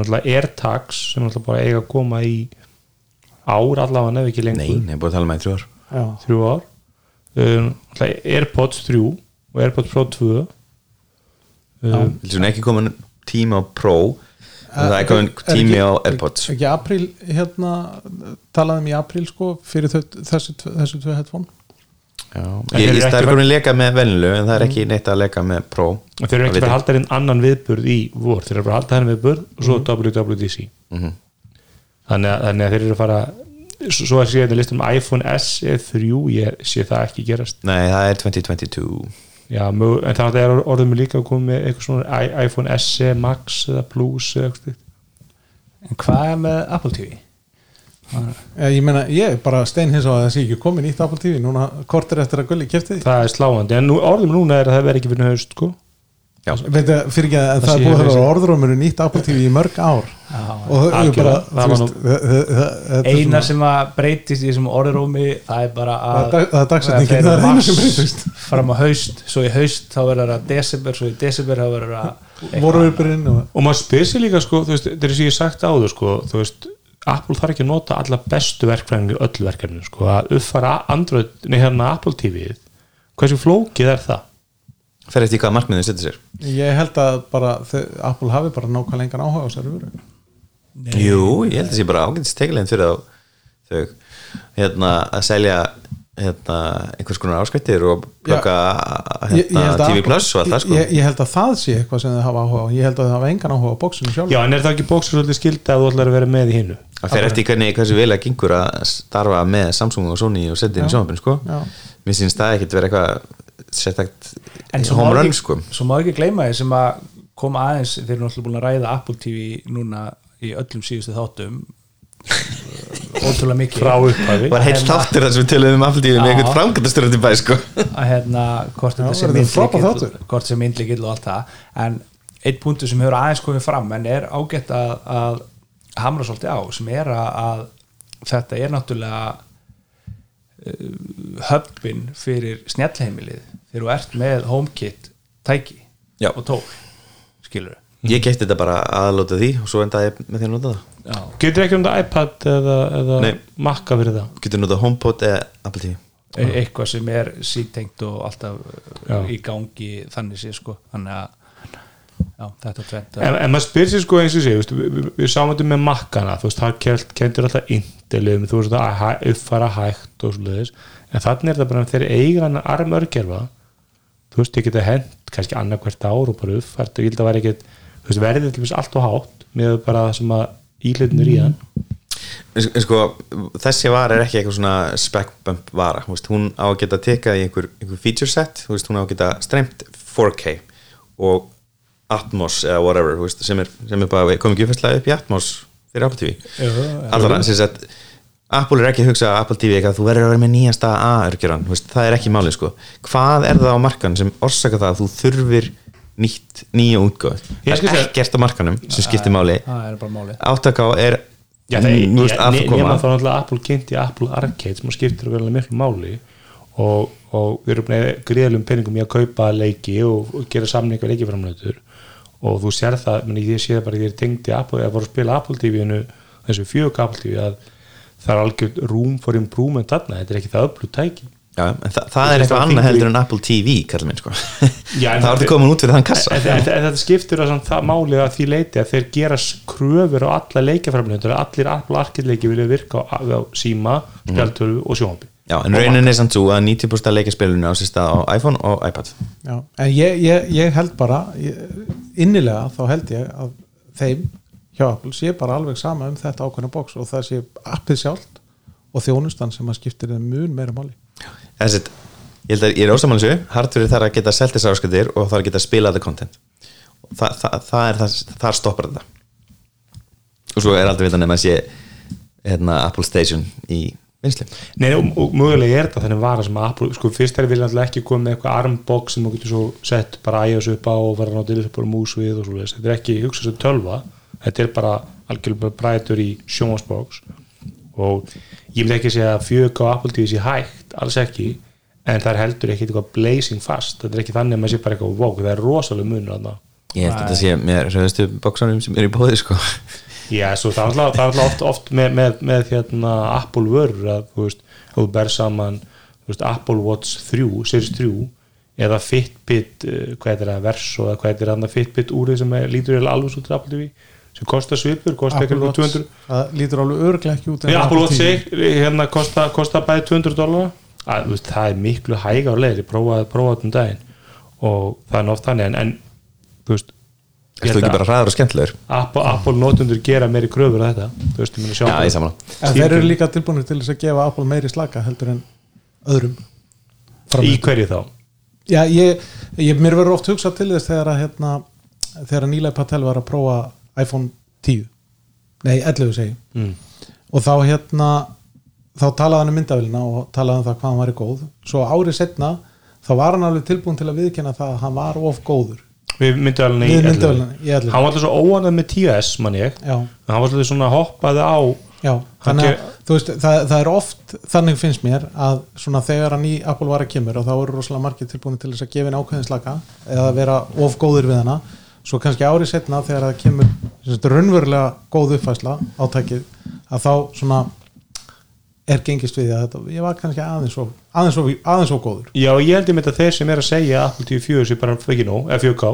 náttúrulega AirTags sem náttúrulega bara eiga að koma í ár allavega nefn ekki lengur. Nei, ég er búin að tala með í þrjú ár. Já, þrjú ár um, AirPods 3 og AirPods Pro 2 um, er ekki komin tíma á Pro? En það er komin Er ekki- tími á er- Airpods. ekki april hérna talaðum í april sko fyrir þau, þessu, þessu tvö headphone. Já, ég, ekki stær ver- komin leka með venlu en það er ekki neitt að leka með Pro. Og þeir eru ekki Það bara að halda inn annan viðburð í vor, þeir eru bara að halda henni viðburð og svo WWDC Mhm. þannig, að, þannig að þeir eru að fara svo að sé þetta listum iPhone SE 3 ég sé það ekki gerast. Nei, það er 2022 Já, mög, en það er orðum líka að koma með eitthvað svona iPhone SE Max eða Plus eða eitthvað en hvað er með Apple TV? ég, ég meina, ég er bara steinhins á að það sé ekki komin nýtt Apple TV núna kortir eftir að gulli kefti því. Það er sláandi, en nú, orðum núna er að það verði ekki fyrir haust sko. Veit að fyrir ekki að Það er búið að vera orðrumur nýtt Apple TV í mörg ár. Já, og þau bara veist, eina sem að breytist í þessum orðurómi það er bara að það er breytist. fram á haust, svo í haust þá verður það desember, svo í desember þá verður það voru uppurinn og og maður spyr sér líka sko, þú veist, þetta er sem ég sagt áður sko, þú veist, Apple þarf ekki að nota alla bestu verkfræðinni í öllu verkefni sko, að uppfara Android, nei hérna Apple TV hversu flókið er það? Fer eftir hvað markmiðin setur sér? Ég held að bara Apple hafi bara nákvæmlega engan áhuga á þessari vöru. Jú, ég held að það sé bara ágætist tekilegin fyrir þá þau hérna að selja hérna, einhvers konar áskvættir og plöka hérna, að TV Plus og allt það sko. ég, ég held að það sé eitthvað sem þau hafa áhuga ég held að þau hafa engan áhuga á bóksinu sjálf Já, en er það ekki bóksur svolítið skilda að þú ætlar að vera með í hinnu? Það fer eftir hvernig hversu vel að gengur að starfa með Samsung og Sony og setja inn í sjónvapin sko. Já. Mér finnst það ekkert vera eitthvað sérstakt en svo má, home run ekki, sko. svo má ekki gleyma því sem að koma aðeins, þeir eru náttúrulega búin að ræða Apple TV núna í öllum síðustu þáttum. Ótrúlega mikið. Frá upphafi. Var heilt þáttur þar sem við töluðum um Apple TV með einhvern til bæ sko. Að hérna hvort þetta sé myndlikill og allt það. En einn punktur sem hefur aðeins komið fram en er ágætt að, að hamra svolítið á sem er að, að þetta er náttúrulega uh, höppin fyrir snjallheimilið þegar þú ert með HomeKit tæki Já. og tól skilur Ég gætti þetta bara aðlóta því og svo endaði ég með því að nota það Já. Getur ekki um þetta iPad eða, eða Nei. Macca fyrir það? Getur nota HomePod eða Apple TV E eitthvað sem er sítengt og alltaf Já. uh, í gangi þannig sé sko þannig að já, þetta tvent En, en maður spyr sér sko eins og sé veist, við, við, við sáum þetta með Maccana þú veist, það kent, kentur alltaf indelum þú veist, að hæ, uppfara hægt og svoleiðis en þannig er það bara þegar eiga hann armörgerfa þú veist, ég geta hent kannski annarkvært ár og bara uppfært og ég held að vera ekkert þú veist, verðið til þess allt og hátt með bara það sem að ílutnir í hann. En sko, þessi vara er ekki eitthvað svona spec bump vara. Þú veist, hún á að geta tekað í einhver, einhver feature set. Þú veist, hún á að geta streymt 4K og Atmos eða whatever þú veist, sem, er, sem er komið ekki uppfærslega upp í Atmos fyrir Apple TV hann sem sagt Apple er ekki að hugsa að Apple TV eitthvað þú verður að vera með nýjasta A-örgjöran það er ekki málið sko. Hvað er það á markan sem orsaka það að þú þurfir nýtt, nýja útgóð Ég það er ekkert á markanum sem skiptir máli. það er bara máli 8K er Já, það er, nú veist, ja, að ne- koma. nema þá náttúrulega Apple kynnti Apple Arcade sem skiptir vel miklu máli og, og við erum búin gríðalum peningum í að kaupa leiki og, og gera samninga leikiframlöður og þú sér það, meni, ég sé það bara ég tengdi Apple, eða voru að spila Apple TV-inu þessu fjög Apple TV að það er algjörð room for improvement þarna, þetta er ekki það öllu tæki. Já, en þa það er eitthvað annað heldur en Apple TV kallar minn sko. Já, það er þetta- komin út fyrir þann kassa. en, en, en þetta skiptir að það máli að því leiti að þeir gera kröfur á alla leikaframlöndur allir Apple Arcade leiki vilja virka á, á síma, spjaltölu og sjónbi Já, en raunin er samt svo að 90% af leikaspilunum á sér stað á iPhone og iPad. Já, en ég, ég, ég held bara ég, innilega þá held ég að þeim hjá Apple sé bara alveg sama um þetta ákveðna box og það sé appið sjálft og þjónustan sem að skiptir þeim mun meira máli. Þessi, ég held að ég er ósamanlisju hardverið þarf að geta selt þessar áskriftir og þarf að geta spilað það content. Þa, það, það er það, þar stoppar þetta. Og svo er aldrei vitan nefn að sé hérna, Apple Station í vinsli Nei, og, og mögulega er þetta þannig vara sem að Apple, sko fyrst er vilja alltaf ekki koma með eitthvað armbox sem þú getur svo sett bara iOS upp á og vera náttúrulega upp á mús við og svo leys, þetta er ekki hugsa svo tölva þetta er bara algjörlega bræður í sjónvarsbox og ég myndi ekki segja að fjög á Apple TV sé hægt, alls ekki en það er heldur ekki eitthvað blazing fast. Þetta er ekki þannig að maður sé bara eitthvað wow, það er rosalega munur þarna. Ég held að þetta sé með rauðustu bóksanum sem er í bóði sko. Já, svo það er alltaf, það er alltaf oft, oft með, með, með hérna, Apple vörur að þú veist, þú ber saman veist, Apple Watch 3, Series 3 eða Fitbit uh, hvað er það, Verso eða hvað er það Fitbit úrið sem er, lítur alveg svo til Apple TV sem kostar svipur, kostar eitthvað Watch, 200 það lítur alveg örglega ekki út Apple Watch TV. 6 hérna kostar kosta bæði 200 dólar þú það er miklu hæga á leir ég prófaði prófaði um daginn. Og það er oft þannig en, en þú veist ég Þú ekki að bara hraður og skemmtilegur? Apple, Apple notundur gera meiri kröfur að þetta þú veist, ég meina sjá Já, ég samanlega en þeir eru líka tilbúinir til þess að gefa Apple meiri slaka heldur en öðrum í hverju þá? Já, ég, ég, mér verður oft hugsað til þess þegar að hérna, þegar að Níla Patel var að prófa iPhone 10 nei, 11 segi mm. og þá hérna þá talaði hann um myndavélina og talaði um það hvað hann væri góð. Svo árið setna þá var hann alveg tilbúin til að viðkynna það að hann var of góður. Við myndavælunni í við 11 myndavélina í 11 hann var alltaf svo óanað með 10S mann ég. Já, hann var alltaf svona hoppaði á. Já, þannig að þú veist, það, það er oft þannig finnst mér að svona þegar að ný Apple var að kemur og þá eru rosalega margir tilbúin til þess að gefa henni ákveðinslaka eða vera of góður við hana svo kannski árið setna þegar það kemur sem sagt, raunverulega góð uppfæsla átækið að þá svona er gengist við að þetta, ég var kannski aðeins og, aðeins og, aðeins og góður. Já ég held ég með að þeir sem er að segja Apple TV 4 sé bara ekki nóg, eða 4K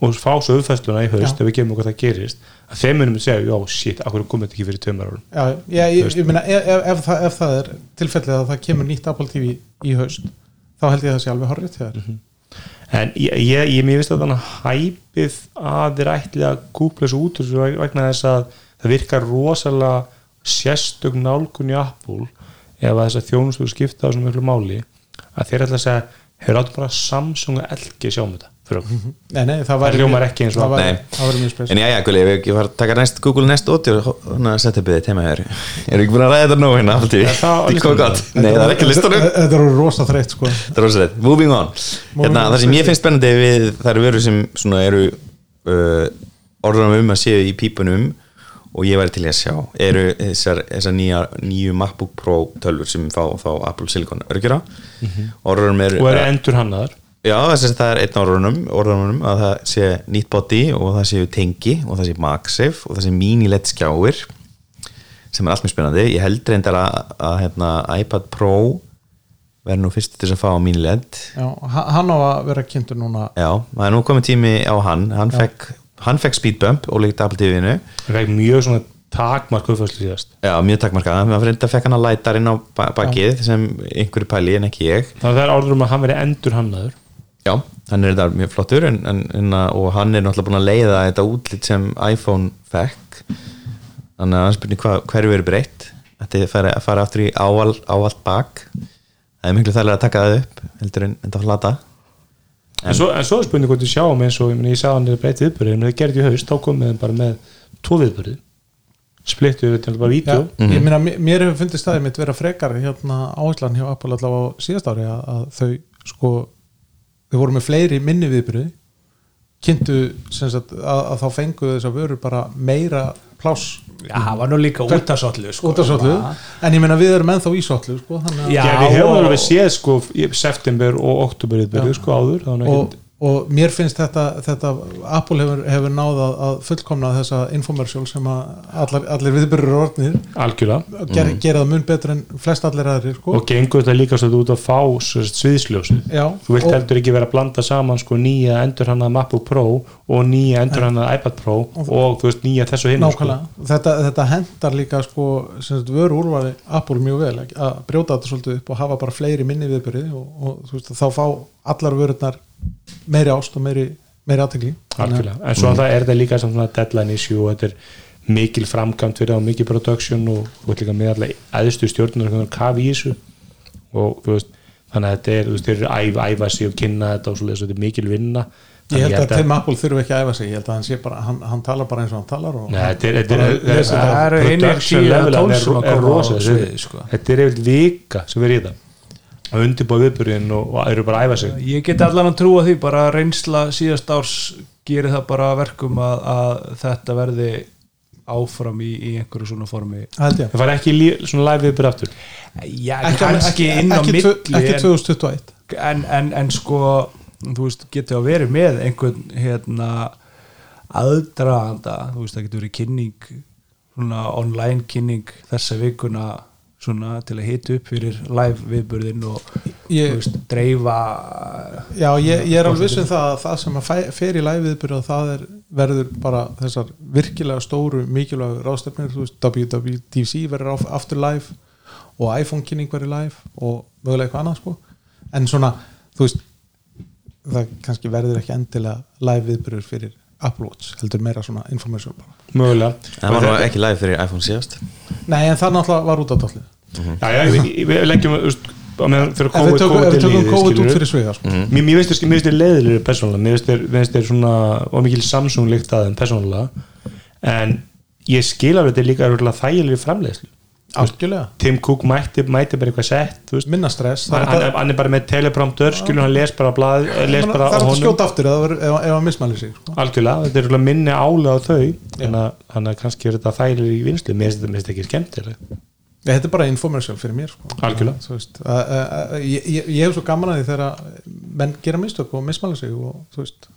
og fá svo uppfæsluna í haust ef við kemum hvað það gerist að þeim munum að segja, já shit, akkur komið þetta ekki fyrir tveimur árum? Já, ég, ég, ég meina ef, ef, ef, það, ef það er tilfellið að það kemur nýtt Apple TV í haust þá held ég að það sé alveg horrið til þér en ég, finnst að þannig hæpið að þeir ætli að kúpla þessu út vegna þess að það virkar rosalega sérstök nálgun í Apple ef að þess að þjónustu skipta á þessum miklu máli að þeir ætla að segja hefur áttum bara Samsung og LG sjáum þetta Nei, nei, það væri hljómar ekki eins og- það En já, já, Gulli, ef við ekki fara að taka næst Google Nest 80 og hérna setja upp þið tema hér Erum ekki búin að ræða þetta nóg hérna? Er það er gott. Nei, það er ekki listanum. Þetta eru rosa þreytt sko. Það er rosalegt, moving on. Hérna, Það sem ég finnst spennandi við það eru vörur sem svona eru uh, orðanum um að séu í pípunum og ég væri til að sjá eru þessar, þessar nýja, nýju MacBook Pro tölvur sem fá, fá Apple Silicon örgjara mm -hmm. er og eru endur hannaðar Já, þess að það er einn orðanum, orðanum að það sé nýtt body og það séu tengi og það sé MagSafe og það sé mini-LED skjáir sem er allt mjög spennandi. Ég held reyndar að, að hérna, iPad Pro verður nú fyrst til að fá Já, ha- hann á að vera kynntur núna. Já, það er nú komið tími á hann. Hann fekk, hann fekk speedbump og líkt Apple TV-inu það fekk mjög svona takmark uppfæslu síðast. Já, mjög takkmarkað, hann reynda fekk hann að læta inn á ba- bakið sem einhverju pæli en ekki ég. Þannig að það er orður um að hann veri endur hannaður Já, hann er þetta mjög flottur en, en, en, og hann er náttúrulega búin að leiða þetta útlit sem iPhone fekk. Þannig að hann spurning hverju verið breytt? Þetta er að fara, að fara aftur í ávald, ávald bak. Það er miklu þærlega að taka það upp heldur en þetta flata. En, svo, en svo er spurning hvort við sjáum eins og ég, meni, ég sagði hann er breytið viðbörði en það gerði í haust, þá komum við bara með tvo viðbörði splittu við til bara vídeo. Ég meina, mér- mér hefur fundist staðið mitt vera frekar hérna áherslan hjá Apple allavega á síðast ári að, að þau sko þau voru með fleiri minni viðbyrði kynntu sem sagt, að, að þá fengu þess að vöru bara meira pláss. Já, það var nú líka út af svollu sko. sotlu en ég meina við erum ennþá í sotlu sko, þannig að Já, við höfum og- alveg séð sko í september og oktober byrjuð sko áður það var nú og, og mér finnst þetta, þetta Apple hefur, hefur náð að, að fullkomna þessa infomercial sem að allar, allir viðbyrður orðnir. Algjörlega. Ger, gera það mun betur en flest allir aðrir sko. og gengur þetta líka út að fá svo sagt, sviðsljósið. Já, þú vilt og- heldur ekki vera að blanda saman sko nýja endur hann að MacBook Pro og nýja endur hann að iPad Pro og þú veist nýja þessu hinn sko. Þetta, þetta hendar líka sko, sem sagt, vöru úrvali Apple mjög vel að brjóta þetta svolítið upp og hafa bara fleiri minni viðbyrði og, og þú veist, þá fá allar vörurnar meiri ást og meiri, meiri algjörlega, en svo það er þetta líka sem svona deadline issue og þetta er mikil framkvæmt fyrir það og mikil production og þú veist líka með allar æðstu stjórnur kafi í þessu. Og þú veist þannig að þetta er, þú veist, þeir eru að æfa, æfa sig og kynna þetta og svo þetta er mikil vinna. Ég held að Tim Apple þurfi ekki að æfa sig. Ég held að hann sé bara, hann, hann talar bara eins og hann talar og Nei, þetta er, er, það er production tíu er- sem að koma á þetta er- sviðið, sko. þetta er yfir vika sem er í það að undirbúa viðbyrðin og, og eru bara að æfa sig. Ég get allan að trúa því bara reynsla síðast árs gerir það bara að verkum að, að þetta verði áfram í, í einhverju svona formi. Ég. Það fara ekki í lí- svona live viðbyrð aftur? Já, Ekki, kannski ekki, inn á ekki, milli ekki en- 2021 en, en, en sko þú veist, getur að verið með einhvern hérna aðdraganda, þú veist, það getur verið kynning svona online kynning þessa vikuna svona til að hita upp fyrir live viðburðin og Ég- veist, dreifa Já, ég, ég er alveg viss um það að það sem að fer í live viðbyrð það er, verður bara þessar virkilega stóru mikilvægu ráðstefnir þú veist, WWDC verður aftur live og iPhone kynning verður live og mögulega eitthvað annað sko. En svona, þú veist það kannski verður ekki endilega live viðbyrður fyrir Apple Watch heldur meira svona information bara. Mögulega. Það var nú ekki live fyrir iPhone síðast. Nei, en það náttúrulega var út á dollu já, já, við, leggjum fyrir COVID, COVID, tökum COVID út fyrir sviga sko. finnst þér- mér finnst þér leiðilegri persónulega. Mér finnst þér- mér finnst þér svona og mikil Samsung líkt að þeim persónulega. En ég skil alveg þetta líka þægilegri framleiðslu Algjörlega, Tim Cook mætti, mætti bara eitthvað sett minna stress hann, það, hann, það, hann er bara með teleprompter skilur hann les bara, blað, les það, bara það á er að skjóta aftur ef, það verður- ef, ef að mismæli sig sko. algjörlega, þetta er minni álega á þau að- þannig að kannski er þetta þægilegri í vinslu mér finnst þetta- ekki skemmtileg Ég, þetta er bara infomercial fyrir mér sko. Algjörlega. Að, að, að, ég, ég, ég hef svo gaman að því þegar menn gera mistök og mismæla sig og þú veist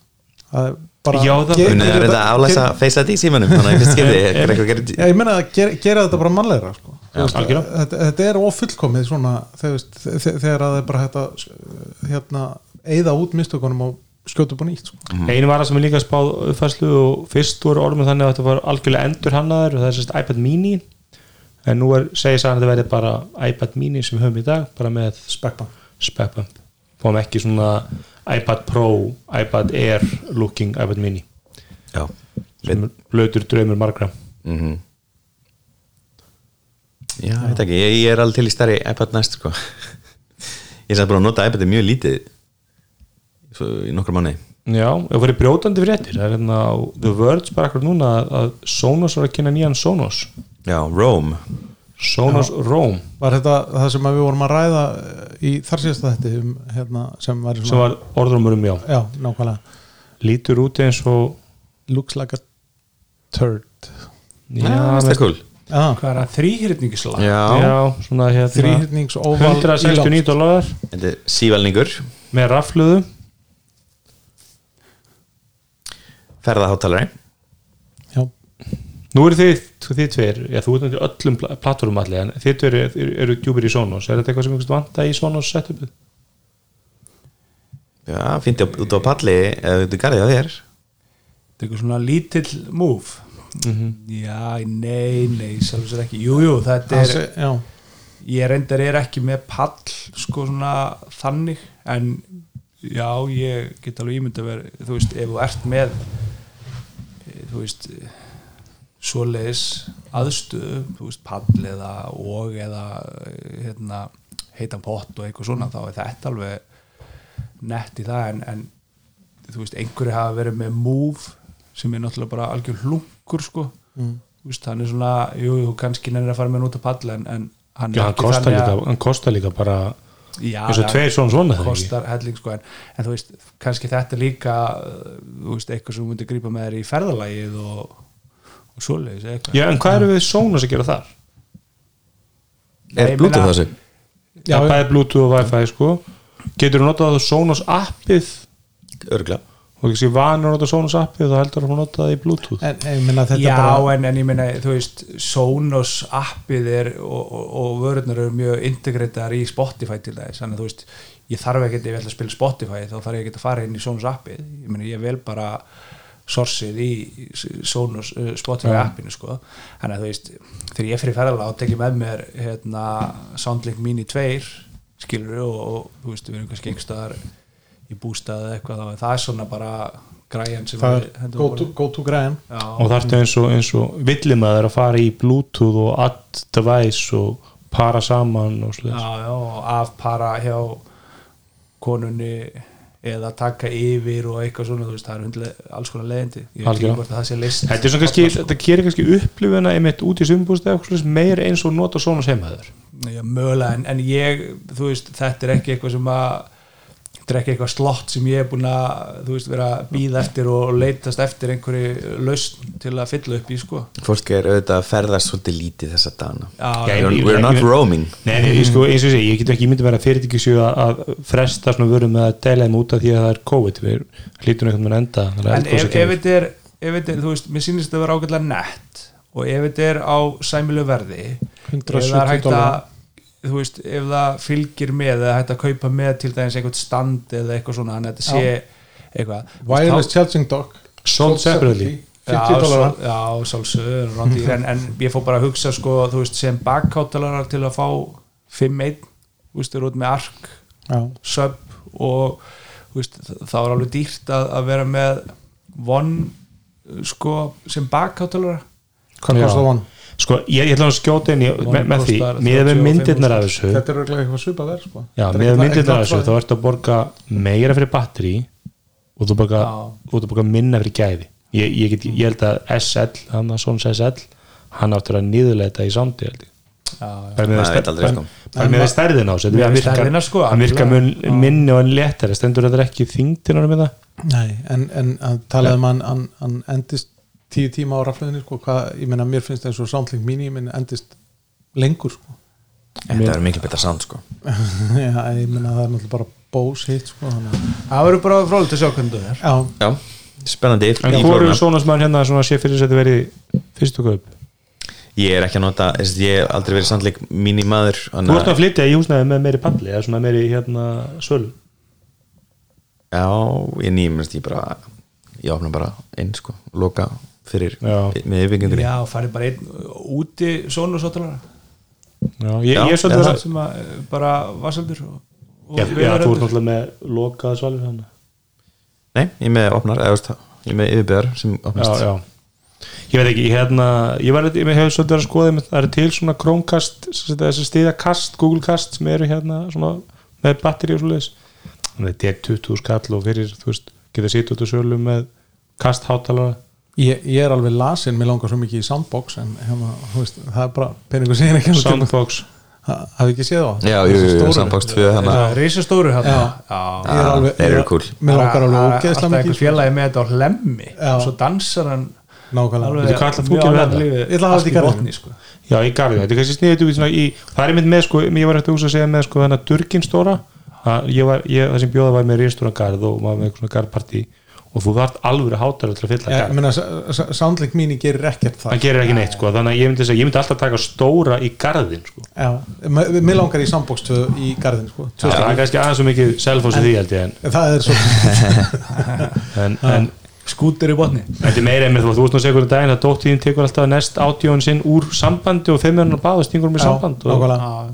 að bara Já, það- er þetta að aflæsa Face ID í símanum þannig að ég eitthvað að gera ég meina að gera, gera þetta bara mannlegra sko. Þú veist, algjörlega. þetta, þetta er ofullkomið svona þegar, það er bara að hérna, eigða út mistökunum og skjóta upp á nýtt sko. einu vara sem er líka spáð uppfærslu og fyrst voru orðum þannig að þetta var algjörlega endur hannaður og það er sérst iPad mini en nú er, segir sæðan að þetta verði bara iPad mini sem við höfum í dag bara með spekpa spec bump fáum ekki svona iPad Pro iPad Air looking iPad mini. Já, sem blöður draumur margra. Mm Já, ég veit ekki, ég, ég er alveg til í stærri iPad næst sko. Ég samt búin að nota iPad mjög lítið svo, í nokkra manni Já, það voru brjótandi fréttir það er hérna á The Verge bara akkur núna að Sonos var að kynna nýjan Sonos. Já, Rome Sonos Roam Var þetta það sem að við vorum að ræða í þar síðasta þetta um, hérna, sem var, sem var orðrumur um já. Já, nákvæmlega. Lítur út eins og Looks like a turd. Já, það er cool. Já, hvað er það? Þrýhyrningisla Já, já svona hérna þrýhyrnings óval 169 dólarar þetta er sívalningur. Með rafluðu ferðaháttalari nú eru þið, þið tveir já, þú ert náttúrulega öllum pla- platformum allir en þið tveir eru, eru, eru djúpir í Sonos. Er þetta eitthvað sem ykkur vanta í Sonos setupið? Já, fyndi út á palli eða út í garði á þér. Þetta er eitthvað svona lítill move. Já, nei, nei sjálfur sér ekki, jú, jú, þetta er já. ég reyndar er ekki með pall sko svona þannig en já, ég get alveg ímynd að vera, þú veist, ef þú ert með eh, þú veist eh, svoleiðis aðstöðu, þú veist, pall eða og eða hérna, heitan pott og eitthvað svona þá er þetta alveg nett í það en, en þú veist, einhverju hafa verið með move sem er náttúrulega bara algjör hlunkur sko Mm. Þú veist, hann er svona, jú, jú, kannski nefnir að fara með hann út að palla en, en hann Já, er ekki kostar þannig líka, að hann kostar líka bara Já, eins og tveir svona svona kostar helling sko en, en þú veist, kannski þetta líka uh, þú veist, eitthvað sem þú myndir grípa með þér í ferðalagið og, og svoleiðis eitthvað. Já, en hvað eru við Sonos að gera þar? Nei, er ég Bluetooth meina- þessu? Já, bæði Bluetooth og Wi-Fi sko. Getur þú notað það Sonos appið? Örgla og ekki sé vanur að nota Sonos appið þá heldur þú að nota það í Bluetooth. En ég minna þetta Já, er bara en, en ég meina, þú veist Sonos appið er og, og, og vörðunar eru mjög integreitar í Spotify til þess, þannig að þú veist ég þarf ekkert, ef ég ætla að spila Spotify þá þarf ég ekki að fara inn í Sonos appið. Ég meina, ég vel bara sorsið í Sonos uh, Spotify appinu sko, þannig að þú veist þegar ég fyrir ferðalega og tekið með mér hérna, Soundlink Mini 2 skilur og, og þú veist, við erum kannski einhverstaðar í bústað eða eitthvað, þá- það er svona bara græjan sem það er go to, go to græn Já. og þarftu eins og, eins og villimæður að fara í Bluetooth og add device og para saman og já, og afpara hjá konunni eða taka yfir og eitthvað svona veist, það er hundlega, alls konar það list. Þetta er svona kannski, þetta gerir kannski upplifuna einmitt út í sumbústað meir eins og nota Sonos heimaður Já, mögulega, en, en ég þú veist, þetta er ekki eitthvað sem að þetta ekki eitthvað slott sem ég er búin að þú veist, vera að býða eftir og leitast eftir einhverju lausn til að fylla upp í sko. Fólk er auðvitað að ferðast svolítið lítið þessa dagana. Já, we're, we're not roaming. Nei, nei, ég sko, eins og segi, ég get ekki myndið vera að fyrirtæki séu að, að fresta svona vörum með að dæla þeim út af því að það er COVID. Við hlýtum einhvern veginn enda en ef, þetta er, ef þetta er þú veist, mér sýnist þetta að vera ágætlega nett og ef þetta er á sæmilu verði ef það er 170 hægt dólar þú veist, ef það fylgir með eða hægt að kaupa með til dæmis eitthvað stand eða eitthvað svona, þannig að þetta sé eitthvað. Wireless charging dock. Sold separately. 50 Já, dólar svo- já, sálsögur en, en ég fór bara að hugsa sko, þú veist, sem bakkátalarar til að fá 5-1 þú veist, eru út með ark já, sub og þú veist, þá er alveg dýrt að, að vera með one sko, sem bakkátalara hvað kostar one? Sko, ég, ég ætla að skjóta inn í, með, með því, með 35 myndirnar af þessu þetta er örugglega eitthvað svipað verð sko. Já, með myndirnar af þessu þá ertu að borga meira fyrir batteri og þú borga, og þú borga minna fyrir gæði. Ég, ég, get, ég held að SL hann að Sons SL hann áttur að niðurlega þetta í sándi held ég. Bara með sko. stærðin á þessu Miðað hann virkar, sko, minni og hann léttari. Stendur þetta ekki þingdina með það Nei, en, en að talaði um hann, hann, hann endist tíu tíma á rafleðinni sko, hvað, ég meina mér finnst eins og Soundlink Mini ég meina endist lengur sko. þetta er miklu betra sound sko. Já, ég meina það er náttúrulega bara Bose hit sko, þannig að- það verður bara fróðilegt að sjá hvernig það er. Já, já, spennandi en hvað eru svona smann hérna svona sé fyrir þess að þetta verið fyrstu kaup? Ég er ekki að nota, að ég hef aldrei verið sandleik mínimaður þú ert að flytja í húsnæði með meiri palli eða svona meiri hérna sölu? Já, ég nýmast ég bara ég opna bara inn sko, loka fyrir Já. með yfirbyggingunni já, farið bara einn úti sónusáttalara já, ég, Já, ég er svolítið eða að sem að eh, bara vasaldur og, og Já, já, þú ert náttúrulega með lokað svalur þannig nei, ég er með opnar, eða það ég er með yfirbyggar sem Já, opnast. Já Ég veit ekki, hérna ég var ég hef svolítið að skoða það eru til svona Chromecast, þessi stiðakast Google Cast sem eru hérna svona með batteri og svoleiðis. Þannig að þetta er 20 skall og fyrir, þú veist geta sitt út á sölu með kasthátalara ég, ég er alveg lasin mér langar svo mikið í Soundbox en hérna, þú veist, það er bara peningur sem ég er ekki að Soundbox hafi ekki séð á já, jú, jú, jú, Soundbox 2 þannig Það að er risastóru hérna Já. já. Ég er alveg- þeir eru cool. Mér langar alveg er alltaf mikið einhver sko. félagi með þetta á hlemmi Já. og svo dansar hann nákvæmlega. þetta? lífið, Ég ætla að hafa allt þetta sko. Já, í garðinu, þetta er kannski sniðið út svona í, það er mynd með sko, ég var eftir hús að segja með sko þennan Durkin stóra. Að ég var, ég, það sem bjóða var með rýrstóra garð og maður með eitthvað svona garðpartí og þú þarft alveg hátar til að fylla ég garð. meina Soundlink Mini gerir ekkert það. Það gerir ekki neitt sko, þannig að ég myndi, segja, ég myndi alltaf taka stóra í garðin sko. Mér langar í 2 í garðin sko. Já, það er kannski aðeins svo mikið selfos í því held ég en, það er svo en, en skútur í botni. Þetta er meira einmitt þú veist nú að segja hvernig daginn að dóttíðin tekur alltaf næst átjóðin sinn úr sambandi og þeim er hann að baða stingur um í samband og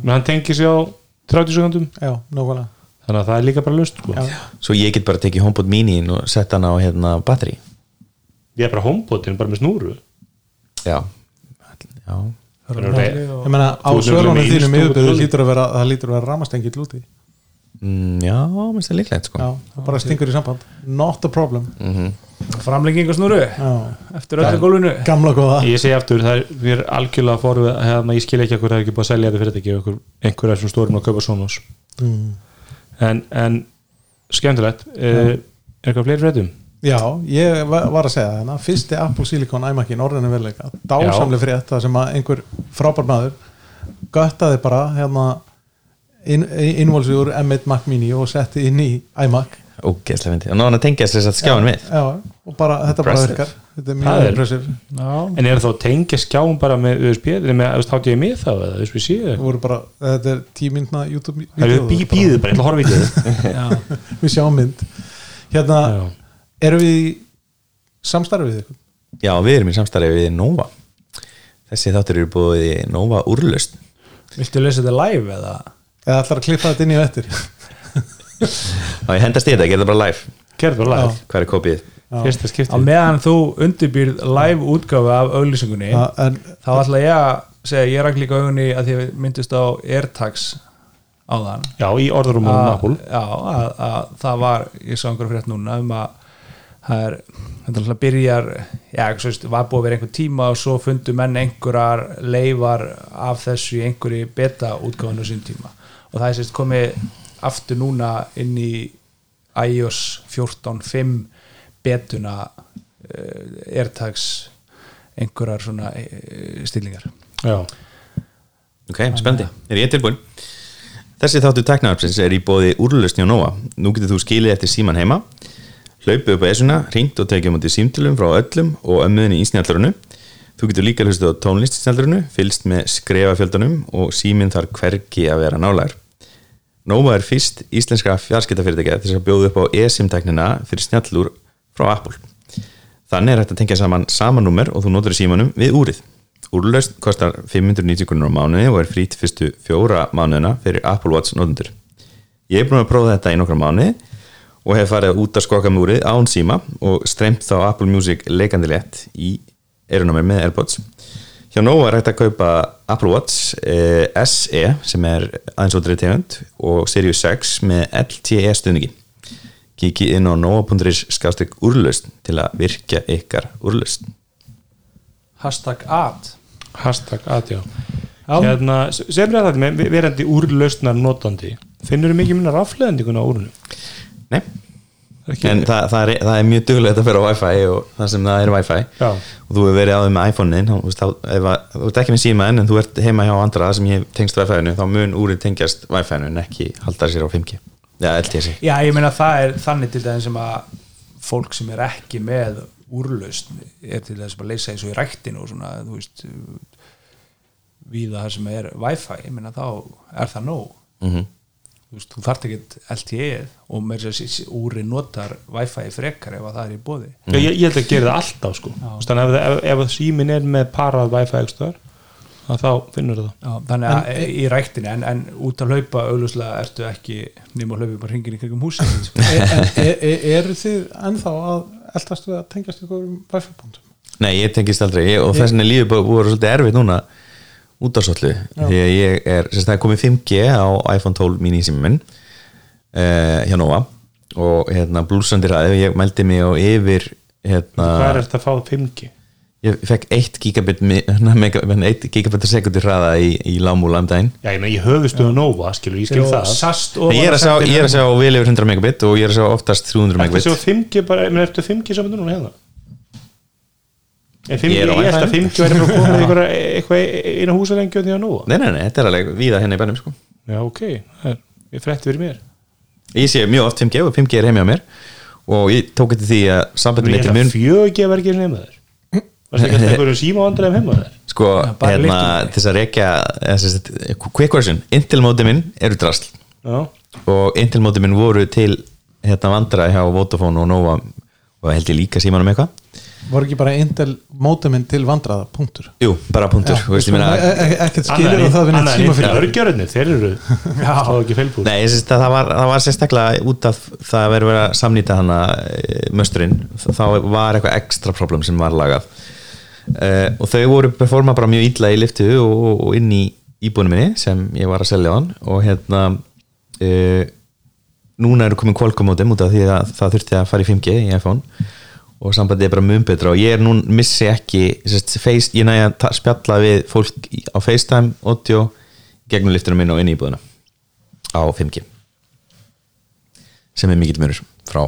hann tengir sig á 30 sekundum já, nákvæmlega þannig að það er líka bara lust sko. Já. svo ég get bara tekið HomePod mini og sett hann á hérna batteri ég er bara homepotin bara með snúru. Já, já. Ég meina á með þínum yfirbyrðu lítur að vera það lítur að vera ramastengill úti. Mm, já, minnst það líklegt sko. Já, það bara stingur í samband. Not a problem. Mhm. framlenging og snúru. Já. eftir öllu gólfinu. gamla góða. Ég segi aftur, það er, við erum algjörlega fóru hérna, ég skil ekki að það er ekki búið að selja þetta fyrir þetta ekki einhver, einhver er sem stórum að kaupa Sonos. Mm. En, en skemmtilegt. Uh, er eitthvað fleiri fréttum? Já, ég va- var að segja það hérna fyrsti Apple Silicon iMac í norrænu veruleika. Dásamlega frétt það sem að einhver frábær maður göttaði bara hérna inn, innvolsi úr M1 Mac Mini og setti inn í iMac. Og náðan að tengja þess að skjáin við. Já, og bara, þetta bara Impressive. virkar þetta er Það mjög impressive Já, En er það þá að tengja skjáum bara með USB eða hátt ég með þá eða USB-C það eða? bara, þetta er tímyndna YouTube Það er bí, býðið bara, ég ætla að horfa í já. við sjáum mynd hérna, Já. erum við í samstarfið við ykkur? já, við erum í samstarfi við Nova þessi þáttur eru búið í Nova úrlust Viltu lesa þetta live eða? eða ætlar að klippa þetta inn í vettur þá ég hendast í þetta, gera það bara live Gerð bara live, hvað er kópið? Fyrsta Á skipti meðan þú undirbýrð live útgáfu af auglýsingunni en þá ætla ég að segja, ég rak líka augunni að því að myndist á AirTags áðan. Já, í orðurum að, Apple. Já, að, að það var ég sá einhverju frétt núna um að það er, þetta alltaf byrjar já, svo veist, var búið að vera einhver tíma og svo fundu menn einhverjar leifar af þessu í einhverju beta útgáfanu sín tíma. Og það er sérst komið aftur núna inn í iOS 14.5 betuna uh, AirTags einhverjar svona uh, stillingar. Já, ok, spennandi, er ég tilbúin þessi þáttu teknarpsins er í bóði úrlustni og Nova. Nú getur þú skilið eftir síman heima. Hlaupið upp á esuna, ringt og tekið á mútið símtölum frá öllum og ömmuðinni í snjallurinu þú getur líka hlustið á tónlist í snjallurinu fylgst með skrefafjöldunum og síminn þarf hvergi að vera nálægur Nova er fyrst íslenska fjarskiptafyrirtækja þess að bjóða upp á eSIM-tæknina fyrir snjallur frá Apple þannig er hægt að tengja saman sama númer og þú notur í símanum við úrið Úrlaust kostar 590 krónur á mánuði og er frýtt fyrstu fjóra mánuðina fyrir Apple Watch notendur. Ég er búin að prófa þetta í nokkra mánuði og hef farið út að skoka með úrið án síma og streymt þá Apple Music leikandi létt í erunámið með Airpods. Hjá Nova er hægt að kaupa Apple Watch eh, SE sem er aðeins ótrið tegund og Sirius 6 með LTE stuðningi. Kiki inn á nova.is skastik úrlaust til að virkja ykkar úrlaust. hashtag ad hashtag aðjá Já. Hérna, sem er það með verandi úrlausnar notandi finnur þú mikið minna rafleðendinguna á úrunu? Nei, Ekki, en það, það, er, það er mjög duglegt að fyrir á Wi-Fi og það sem það er Wi-Fi Já. og þú hefur verið á því með iPhone-in þú veist, þá- ef að- þú ert ekki með símaðin en þú ert heima hjá andra sem ég tengst Wi-Fi-inu þá mun úrið tengjast Wi-Fi-inu en ekki halda sér á 5G Já, LTC Já, ég meina það er þannig til dæmis sem að fólk sem er ekki með úrlausn er til þess að leysa eins og í ræktinu og svona, þú veist víða það sem er Wi-Fi, ég meina þá er það nóg. Mm þú veist, þú þarft ekki LTE og með þess að úri notar Wi-Fi frekar ef að það er í bóði Já, ég, ég held að gera það alltaf sko. Þannig að ef, ef, ef símin er með parað wifi ekstra að þá finnur það Já, þannig að í ræktinu en, en út að hlaupa augljóslega ertu ekki nema að hlaupa bara hringin í kringum húsið sko. e, en, e, e, eru þið ennþá að eldast við að tengjast ykkur um Wi-Fi-punktum? Nei, ég tengist aldrei ég, og þess vegna er lífið búið að vera svolítið erfitt núna út af svolítið því að ég er, sem sagt, það er komið 5G á iPhone 12 mini sími minn uh, hjá Nova og hérna blúsandi ræði og ég mældi mig á yfir hérna, hvað er þetta að fá 5G? Ég fekk 1 gigabit mi- mega- 1 gigabit sekundir hraða í, í lámúla um daginn Já, ég meina, ég höfustuðu Nova, skilur, ég skil og það. sast Nei, ég er að sjá, ég er að sjá vel yfir 100 megabit og ég er að sjá oftast 300 Þetta megabit. séu 5G bara, menn ertu 5G saman núna hérna? Er 5G, Ég er held að Wi-Fi. 5G væri bara komið eitthvað, eitthvað eina húsalengju því að nóa Nei, nei, nei, þetta er alveg víða henni í bænum sko. Já, ok, það er, ég frétti fyrir mér. Ég sé mjög oft 5G og 5G er heimja á mér og ég tók eftir því að sambandi Ég Varst ekki alltaf einhverjum síma vandræðum heima? Þér? sko, bara hérna, til þess að rekja quick version, Intel mótiminn eru drasl. Já, og Intel mótiminn voru til hérna vandra hjá Vodafone og Nova og held ég líka símanum eitthvað. Var ekki bara Intel mótuminn til vandraða, punktur? Jú, bara punktur, Já, þú veist ég meina e- e- ekkert skilur og það Annað síma fyrir örgjörðinir, þeir eru Það var ekki feilbúð Nei, ég syns að það var, það var sérstaklega út af það að vera verið að samnýta hana e, mösturinn, þá var eitthvað ekstra problem sem var lagað e, og þau voru performa bara mjög illa í liftu og, og inn í íbúinu minni sem ég var að selja á hann. Og hérna e, núna eru komin Qualcomm-mótum út af því að það þurfti að fara í 5G í iPhone. Og sambandið er bara mun betra. Og ég er nú missi ekki sérst, face, ég næja að spjalla við fólk á FaceTime audio gegnum liftinu minn og inn í íbúðina á 5G sem er mikill munur frá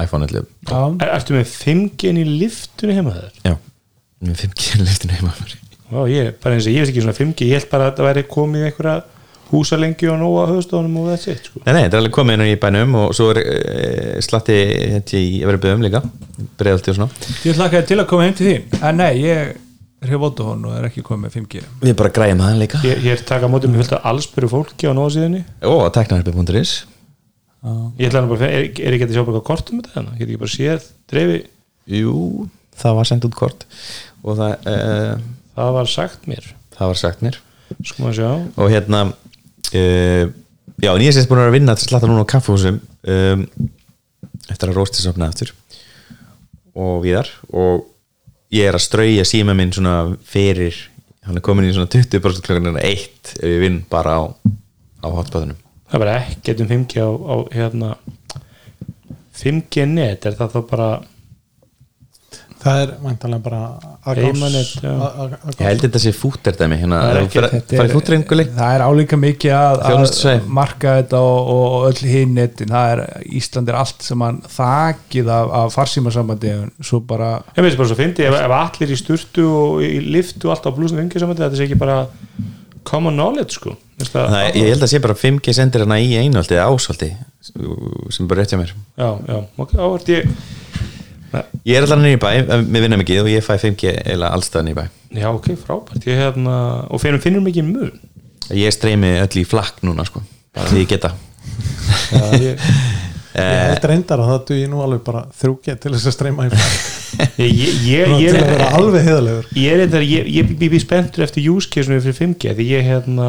iPhone 11 Já, Er, Ertu með 5G í liftunni heima þér? Já, með 5G liftinu heima Vá, ég, bara eins og ég veist ekki svona 5G ég held bara að þetta væri komið einhverja húsalengi og nóga höfustónum og it sko. Nei, nei, þetta er alveg komið inn í bænum og svo er e, slatti hérna í að vera böðum líka breiðalti og svona. Ég hlakkaði til að koma heim til þín. En nei, ég er hjá Vodafone og er ekki komið með 5G Við bara græjum það líka. Ég, ég er taka á móti með fullt af allsbyrju fólki á nóðsíðinni og teknarbi.is Ég ætla bara, er, er ekki að sjá bara kortum þetta hérna? Get ekki bara séð, dreifi Jú, það var sendt út kort og það, e, það var sagt mér. það var sagt mér. Sko maður sjá. Og hérna uh, já, en ég er sérst búin að vera að vinna til slatta núna á kaffehúsum um, eftir að rósti sopna aftur. Og viðar. Og ég er að strauja síma minn svona fyrir hann er komin í svona 20% klokkan eitt ef ég vinn bara á, á hotspotinu það er bara ekkert um 5G á, á hérna 5G net er það þá bara það er væntanlega bara Heimanet, já. ég held þetta sé fútterdæmi hérna, Það er Þetta farið fúttringuli það er álíka mikið að, að marka þetta og, og öll hinn netin. Það er, Ísland er allt sem hann þakið af, af farsímasambandi svo bara ég veist bara svo fyndi, ef, ef allir í sturtu og í liftu og allt á blúsinu 5G saman þetta sé ekki bara common knowledge sko. Það, ég held að sé bara 5G sendir hérna í einhaldi eða áshaldi sem bara rétt hjá mér. Já, já, ok, ávart ég Ég er alltaf nýri bæ, eh, við vinnum ekki og ég fæ 5G eða allstað nýri bæ já, ok, frábært, ég hérna og finnum, finnum ekki mun? Ég streymi öll í flakk núna sko því ég geta. Já, ég, ég held reyndar að það duði nú alveg bara þrjúkja til þess að streyma í flak ég, ég, ég, til ég, að vera alveg heiðalegur ég er eitthvað, ég, ég, ég býð spenntur eftir case-unu fyrir 5G því ég hérna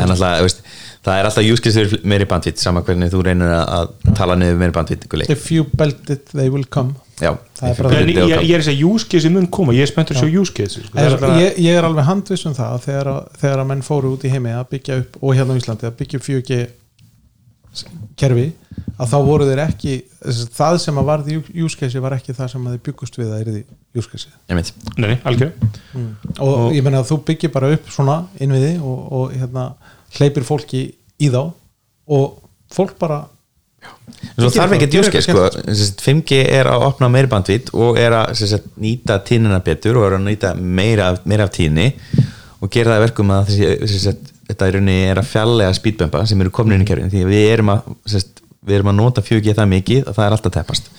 En alltaf, veist, það er alltaf júskistur meiri bandvitt sama hvernig þú reynir að, að tala niður meiri bandvitt if you belt it they will come. Já, Það er ég ég, og ég er þess að use case mun koma. Ég er spenntur að sjá use case sko. Það alltaf- ég, ég er alveg handviss um það að þegar, að- þegar að menn fóru út í heimi að byggja upp og hérna á Íslandi að byggja upp 4G kerfi að þá voru þeir ekki það sem að varði use case var ekki það sem að þeir byggust við að erði nei, nei, algjör og, ég meina að þú byggir bara upp svona innviði og, og hérna hleypir fólki í þá og fólk bara Byggir þarf ekki júskis gerir sko, sem sagt, 5G er að opna meiri bandvitt og er að sem sagt, nýta tínina betur og er að nýta meira, af- meira af tíni og gera það að verkum að þessi, sem sagt, þetta í rauninni er að fjallega speedbumpa sem eru komin inn í kerfin því að við erum að, sem sagt, við erum að nota 4G það mikið að það er alltaf teppast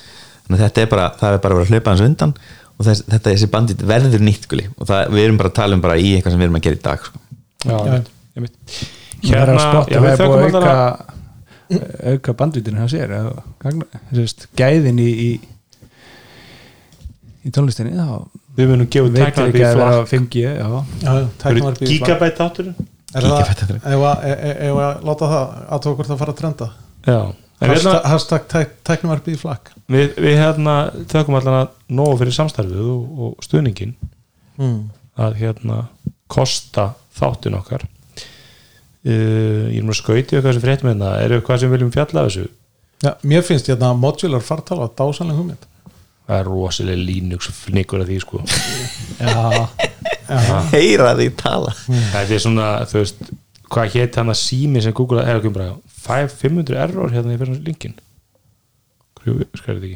þannig að þetta er bara, það er bara að vera að hlaupa hans undan og þess, þetta þessi bandvitt verður nýtt guli og það, við erum bara að tala um bara í eitthvað sem við erum að gera í dag sko. já, ég veit hérna, já, við er þökkum að alltaf auka auka bandvitinu hans er gæðin í í, í tónlistinni þá við munum gefa út veitir tæknar ekki að vera flakk. 5G já. já, tæknavarpið í flak. gigabæt átturinn er það, ef að- ef- ef að láta það að tók hvort að fara að trenda? Hashtag, hérna, hashtag tæk, tæknavarpið í flak við, við hérna þökkum allan að nógu fyrir samstarfið og, og stuðningin mm. að hérna kosta þáttin okkar uh, ég er nú að skauti eitthvað sem fréttum hérna, er eitthvað sem viljum fjalla þessu? Já, mér finnst hérna modular fartala dásanlega hugmynd. Það er rosalega Linux fnikur af því sko. Já, já, heyra því tala. Það er svona, þú veist hvað hétt hann að sími sem Google er ekki bara 500 error hérna í fyrir linkin? Hverju skræði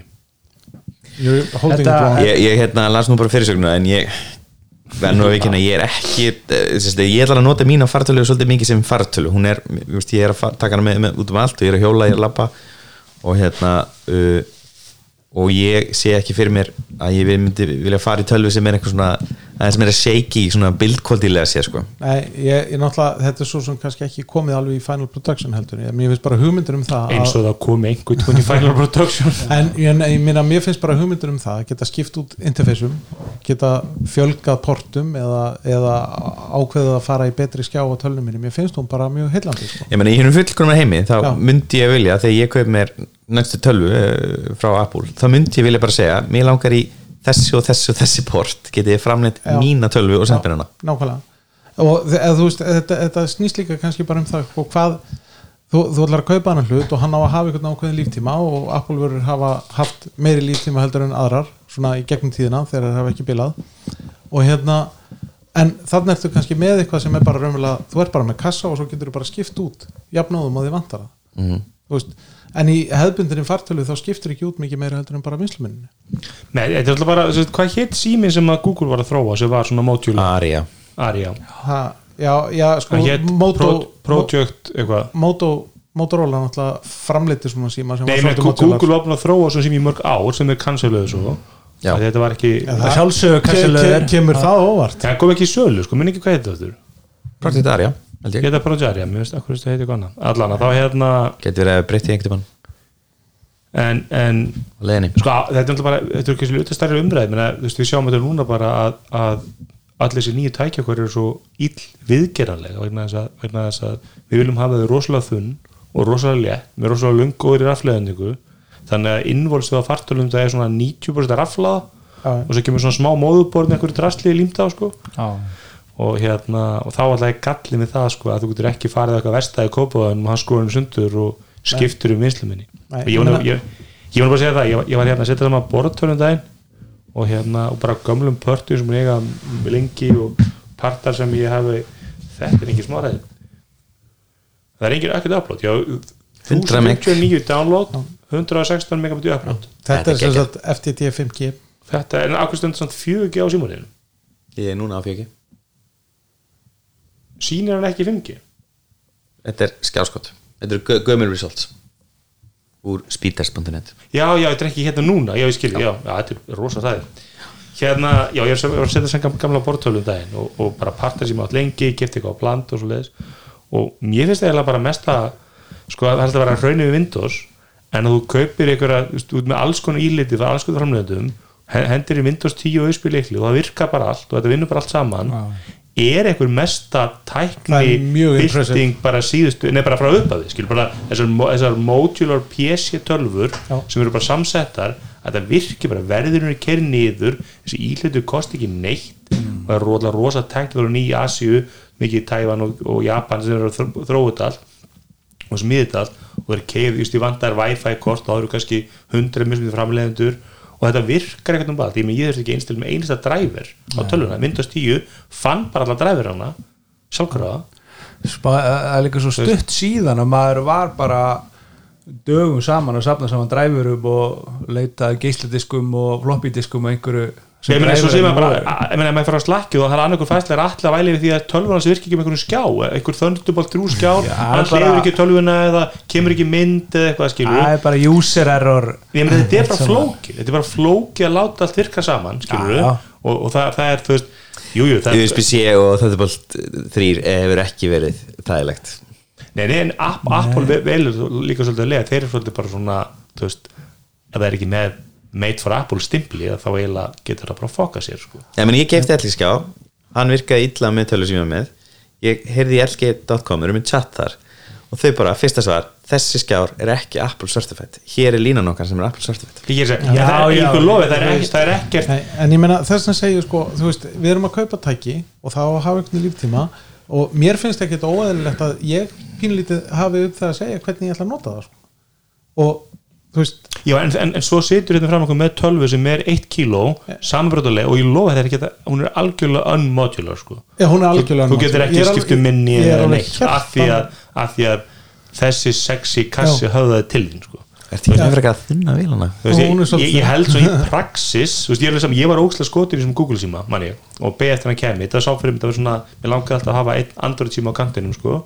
þetta ekki ég, ég hérna las nú bara fyrirsögnu en ég verð nú að vikina, ég er ekki eh, ég ætla að nota mína fartölu svolítið mikið sem fartölu, hún er, veist, ég er að taka hana með, með út um allt og ég er að hjóla, ég er að lappa og hérna uh, og ég sé ekki fyrir mér að ég myndi vilja fara í tölvu sem er eitthvað svona, aðeins meira shaky svona bildkvöldilega sé sko Nei, ég, ég náttúrulega, þetta er svo sem kannski ekki komið alveg í final production heldur ég, mér finnst bara hugmyndur um það eins að, og það komi einhvern tón í final production en ég, ég meina, mér finnst bara hugmyndur um það að geta skipt út interfaceum geta fjölgað portum eða, eða ákveðið að fara í betri skjá á tölnum minni, mér finnst hún bara mjög heillandi sko. ég meina í hennum fullkomna heimi þá Já. myndi ég vilja, þegar ég kaup mér næstu tölvu uh, frá Apple þá myndi ég vilja bara segja, mér langar í þessi og þessi og þessi port getið framleitt mína tölvu og sendið hana? nákvæmlega. Og eða, veist, þetta, þetta snýst líka kannski bara um það og hvað þú, þú ætlar að kaupa hann hlut og hann á að hafa einhvern ákveðin líftíma og Apple verður hafa haft meiri líftíma heldur en aðrar svona í gegnum tíðina þegar þeir hafa ekki bilað. Og hérna en þannig ertu kannski með eitthvað sem er bara raunverulega, þú ert bara með kassa og svo getur þú bara skipt út jafnóðum og þið vantar það Mhm. Þú veist, en í hefðbundinni fartölu þá skiptir ekki út mikið meira heldur en bara vinsluminni Nei, þetta er alltaf bara, sagt, hvað hétt síminn sem að Google var að þróa sem var svona modular Aria. Aria. Ha, já, já, sko hétt Moto, Pro, Project eitthvað. Moto, Motorola náttúrulega framleiti svona síma sem Nei, var menn, svolítið Google var búin að þróa svona sími í mörg ár sem er canceluðu svo. Þetta var ekki, sjálfsögur ke- kemur það óvart. Það kom ekki í sölu sko, minn ekki hvað heit þetta Project Aria, Geta Project Aria, mér veist, akkur það heiti eitthvað annað? Allan að þá hérna Geti verið að breytti einhvern tímann. En, en sko, þetta er alltaf bara, þetta er ekki svo stærri umræð menn að, þú veist, við sjáum þetta núna bara að, að allir þessi nýju tækja okkur eru svo ill viðgeranlega vegna þess að, vegna þess að við viljum hafa þau rosalega þunn og rosalega létt með rosalega lungóður í rafleðendingu þannig að innvolstuða fartölum það er svona 90% raflaða og svo kemur svona smá móðuborð með einhverju drastli límt á sko. Já. Og hérna, og þá alltaf er gallið með það sko að þú getur ekki farið eitthvað vestæði kópaðan og hann skoðum sundur og skiptur um vinsluminni og ég var bara að segja það, ég, ég var hérna að setja saman borðtölum daginn og hérna, og bara gömlum pörtu sem ég eiga lengi og partar sem ég hafi þetta er ekki smáræði það er engin ekkert upload. Ég á 100 meg. 1059 download 116 megabit upload. Þetta Þetta er sem sagt FTT 5G þetta er akkur stund svona 4G á símóninu Ég er núna á fjöki sýnir hann ekki 5G Þetta er skjáskot. Þetta eru gö- gömul results úr speedtest.net Já, já, þetta er ekki hérna núna, já, ég skilji, já, já, þetta er rosa það Hérna, já, ég var að setja sem gam- gamla bortölum daginn og, og bara parta sem átt lengi, gifti eitthvað á plant og svo leiðis og mér finnst það eiginlega bara mest að sko, það er alltaf að vera hraunni við Windows en að þú kaupir einhverja, út með alls konar íliti frá alls konar framleiðendum hen- hendir í Windows 10 og auðspil leikli og það virkar bara allt og þetta vinnur bara allt saman er einhver mesta tækni bylting bara síðustu, nei bara frá upphafi skilur bara þessar, þessar modular PC tölfur Já. sem eru bara samsettar að það virki bara verðurinn er kerið niður þessi íhlutu kosti ekki neitt og það er rosa, rosa tækniður í Asíu, mikið í Tævan og, og Japan sem eru að þró- þróa þetta allt og smiði þetta allt og það er keið, just í vandar Wi-Fi kort og það eru kannski 100 mismið framleiðendur og þetta virkar eitthvað um að ég þurfti ekki einstil með einasta dræver á tölvuna, Windows 10 fann bara alla dræver hana sjálfkrafa. Spa- það er líka svo stutt síðan að maður var bara dögum saman og safna saman dræfurum og leita geisladiskum og floppy diskum og einhverju ég meina svo sem dræfurinn að bara, að- ég meina að maður fyrir að slakki og það er annarkur fæslega allir að væli við því að tölvuna sem virki ekki með einhverjum skjá einhver þöndubalt þrjú skjár, Já, hann hleyfur ekki tölvuna eða kemur ekki mynd eða eitthvað skilur það er bara user error. Ég meina þetta er bara Sem að- flóki þetta er bara flóki að láta allt virka saman skilur og, og það, það er þú veist, jújú, USB-C og bólt þrýr hefur ekki verið þægilegt. Nei, nei, en App, Apple ve- velur líka svolítið að lega, þeir eru svolítið bara svona þú veist, ef það er ekki með made for Apple stimpli, þá eiginlega getur það bara að foka sér, sko. Ég, meni, ég kefti allir skjá hann virkaði illa með tölur sem ég var með. Ég heyrði í lg.com, erum með chat þar. Og þau bara, fyrsta svar þessi skjár er ekki Apple Certified. Hér er línan okkar sem er Apple Certified. Ég er að segja, Já, það er já, lofi, það er ekkert, það er ekkert Nei, en ég meina þess að segja sko, þú veist, við erum að kaupa tæki og þá hafa einhvern líftíma og mér finnst ekkert óæðilegt að ég pínlítið hafi upp það að segja hvernig ég ætla að nota það sko. og Já, en, en, en svo situr þetta fram okkur með tölvu sem er 1 kíló, samanbröðuleg og ég lofi þetta er ekki að, hún er algjörlega unmodular, sko. Já, hún er algjörlega Þú getur Ég ekki er alveg- skipt um minni ég er eða neitt, af því að, af því að þessi sexy kassi höfðaði til þín, sko. Ertu ekki með fyrir að þunna vilana? Er ég, ég, ég held svo í praxis þú veist, ég, er saman, ég var ókslega skotur í þessum Google síma manni, og beði eftir hann kemi þetta var sá fyrir mig, það var svona, mér langaði alltaf að hafa einn Android síma á kantinum sko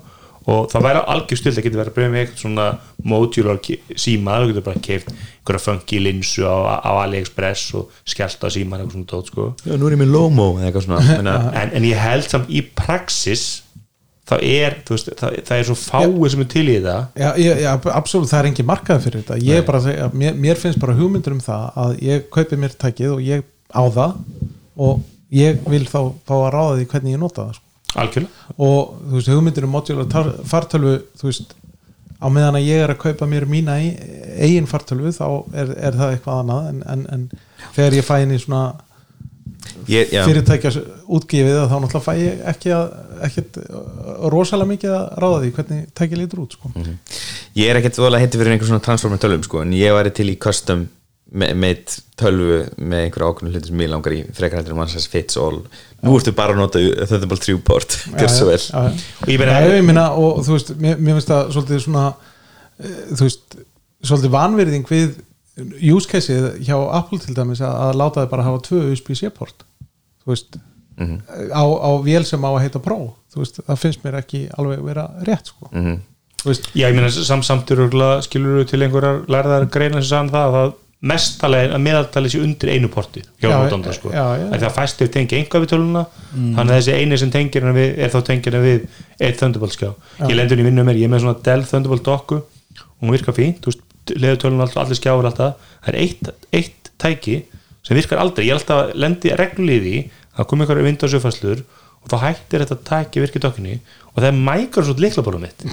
og það væri algjör stilt að geta verið að bregja með eitthvað svona modular ki- síma þú getur bara keift einhverja funky linsu á, á AliExpress og skellt á síman eitthvað svona dót sko. Já, nú er ég með Lomo eða eitthvað svona Menna, en, en ég held samt í praxis þá er, þú veist, það, það er svo fáið sem er til í það Já, ég, já, absolutt, það er engin markað fyrir þetta. Ég er bara mér, mér finnst bara hugmyndur um það að ég kaupi mér tækið og ég á það og ég vil þá fá að ráða því hvernig ég nota það sko. Algjörlega. Og þú veist, hugmyndur um modular fartölvu þú veist, á meðan að ég er að kaupa mér mína ei- eigin fartölvu þá er, er það eitthvað annað en, en, en þegar ég fæ inn í svona ég, já, fyrirtækja útgefið þá náttúrulega fæ ég ekki að ekkert uh, rosalega mikið að ráða því hvernig tækið lítur út sko. ég er ekkert voðalega heiti fyrir einhver svona transformer tölum sko, en ég væri til í custom me- meitt tölvu með einhverja ákveðnu hluti sem mér langar í frekar hættur mann sem fits all. Nú ertu bara að nota þetta bara þrjúport gjör svo vel. og ég meina, ég og þú veist, mér, finnst það svolítið svona uh, þú veist, svolítið vanverðing við use caseið hjá Apple til dæmis að, að láta þið bara hafa tvö USB-C port. Þú veist á, á vél sem á að heita Pro. Þú veist, það finnst mér ekki alveg vera rétt sko. Mhm. þú veist, Já, ég meina sam, samt eru skilur þú til einhverjar lærðar greina sem sagðan það að það mestalega að meðaltali sé undir einu porti hjá Já, notanda sko. já, já. að það fæstir tengi einhvað við töluna þannig að þessi eini sem tengir hana við er þá tengir hana við eitt Thunderbolt skjá ég lendur í vinnu mér, ég er með svona Dell Thunderbolt dokku og hún virkar fínt, þú veist leður töluna allir, allir skjáur alltaf. Það er eitt, eitt tæki sem virkar aldrei, ég er alltaf lendi reglulíði það kom einhverju Windows uppfæslur og þá hættir þetta tæki virkið dokkunni og það er Microsoft liklaborðum mitt.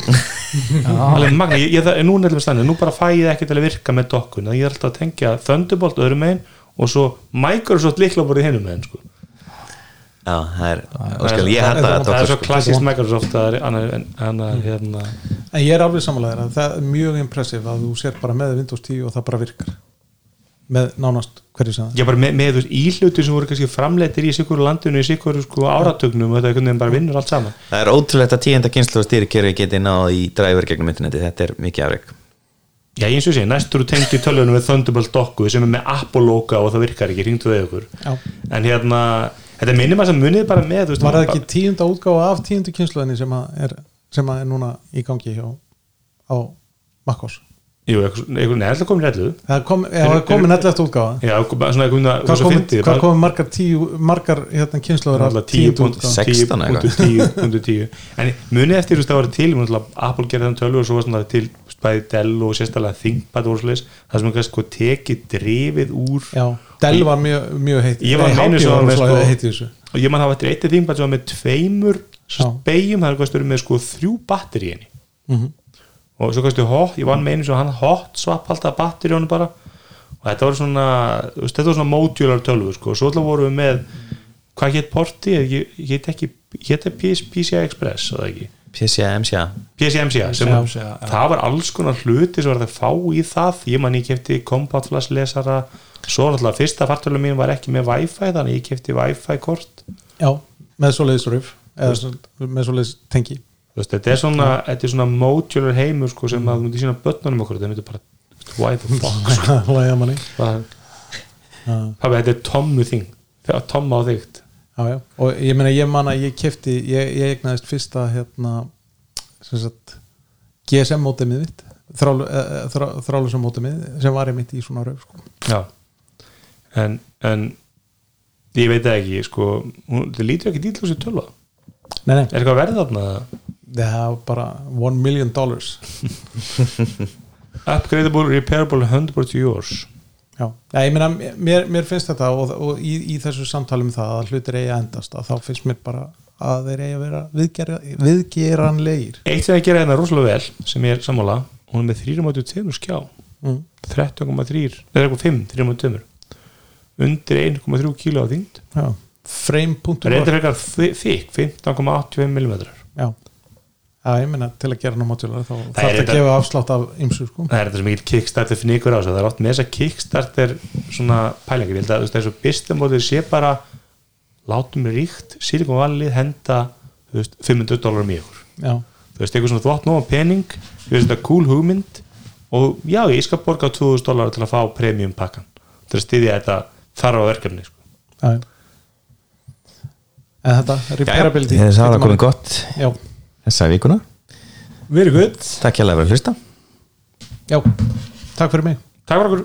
Alveg magna, ég, ég, er nú stannir nú bara fæ ég ekki til að virka með dokkun ég er alltaf að tengja Thunderbolt öðrum megin og svo Microsoft liklaborðið hinum megin sko. já, það er óskil, ég hætta það, að það er svo klassist Microsoft það er annar, annar hérna en ég er alveg samanlegaður að það er mjög impressive að þú sér bara með Windows 10 og það bara virkar með nánast hverju sem það ég bara með, með þú veist, íhluti sem voru kannski framleitir í sikkur landinu í sikkur sko, áratögnum og þetta einhvern veginn bara vinnur allt saman. Það er ótrúlegt að tíunda kynslu og stýrikerfi geti náð í dræfur gegnum interneti, þetta er mikið afreg Já, eins og sé, næstur þú tengdi tölunum við Thunderbolt dokku sem er með Apple logo og það virkar ekki, hringdu við ykkur Já. en hérna, þetta minnir maður sem munið bara með veist, var það ekki tíunda útgáfa af tíundu kynsluðinni sem, að er, sem að er núna í gangi hjá á Makkos Jú, eitthvað, eitthvað, neða, það komin rellu það kom, já, það kom með nelleft útgáfa. Já, svona eitthvað hvað svo kom, hvað kom margar tíu margar hérna kynsluður af Náttúrulega 10 tíundu punkt- útgáfa 16 eitthvað. 10 punktur 10 en munið eftir þú veist, það var til Apple gerði þann tölvu og svo var svona til bæði Dell og sérstaklega ThinkPad svoleiðis, það sem kannski sko tekið drifið úr. Já, Dell var mjög, mjög heitt. Ég var meinu var sko- í þessu. Og ég man hafa eftir eitt ThinkPad sem var með tveimur spegjum, það er kannski verið með sko þrjú batteri í henni. Mhm. Og svo kannski hot, ég vann með einu sem hann hot swap alltaf batteri í honum bara. Og þetta var svona, þetta var svona modular tölvu sko, og svo alltaf vorum við með hvað hétt porti, ég hétt ekki hétt það PCI Express, eða ekki? PCA, MCA PCMCA, sem PCMCA, já. það var alls konar hluti sem var það að fá í það. Ég man ég kefti Compact Flash lesara svo náttúrulega fyrsta fartölu mín var ekki með Wi-Fi þannig ég kefti Wi-Fi kort. Já, með svoleiðis röf eða svo- með svoleiðis tengi. Þú veist, þetta er svona, þetta er svona modular heimur sko, sem að þú myndir sína börnunum okkur þetta myndir bara, why the fuck sko. Pabbi, þetta er tommu þing tomma á þygt. Og ég meina ég man að ég kefti ég, ég egnaðist fyrsta hérna sagt GSM mótemið mitt þrálu, uh, þrá, þrálusum mótemið sem var einmitt í svona röf sko. en, en ég veit það ekki sko, hún, það lítur ekki dýtlúsi tölva. Nei, nei, er eitthvað verð þarna það var bara one million dollars. Upgradable, repairable, 100% yours Já, ja, ég meina, mér, mér finnst þetta og, og í, í þessu samtalum það að hlutir eigi að endast að þá finnst mér bara að þeir eigi að vera viðgera, viðgeranlegir. Eitt sem það gera hérna rosalega vel sem ég er sammála, hún er með 3.2 skjá. Mm. 13,3 eða eitthvað 5, 3.2 undir 1,3 kíló á þyngd. Já, þykk 15,85 mm Já, Já, ég meina til að gera ná modular þá er þarf það að gefa afslátt af ymsu sko. Það er þetta sem ekki kickstarter fnikur á þessu það er oft með þess að kickstarter svona pælingar, ég held að þú veist, þessu bistamótið sé bara látum ríkt Silicon Valley henda þú veist, 500 dólarum í ykkur. Já, þú veist, eitthvað svona þú átt nóg pening þú veist, þetta cool hugmynd og já, ég skal borga 2000 dólar til að fá premium pakkan til að styðja þetta þarfa verkefni sko. já já. En þetta, repairability það getur var maður- komið gott. Já, þessa vikuna, Very good. Takk hjá að vera að hlusta já, takk fyrir mig. Takk fyrir okkur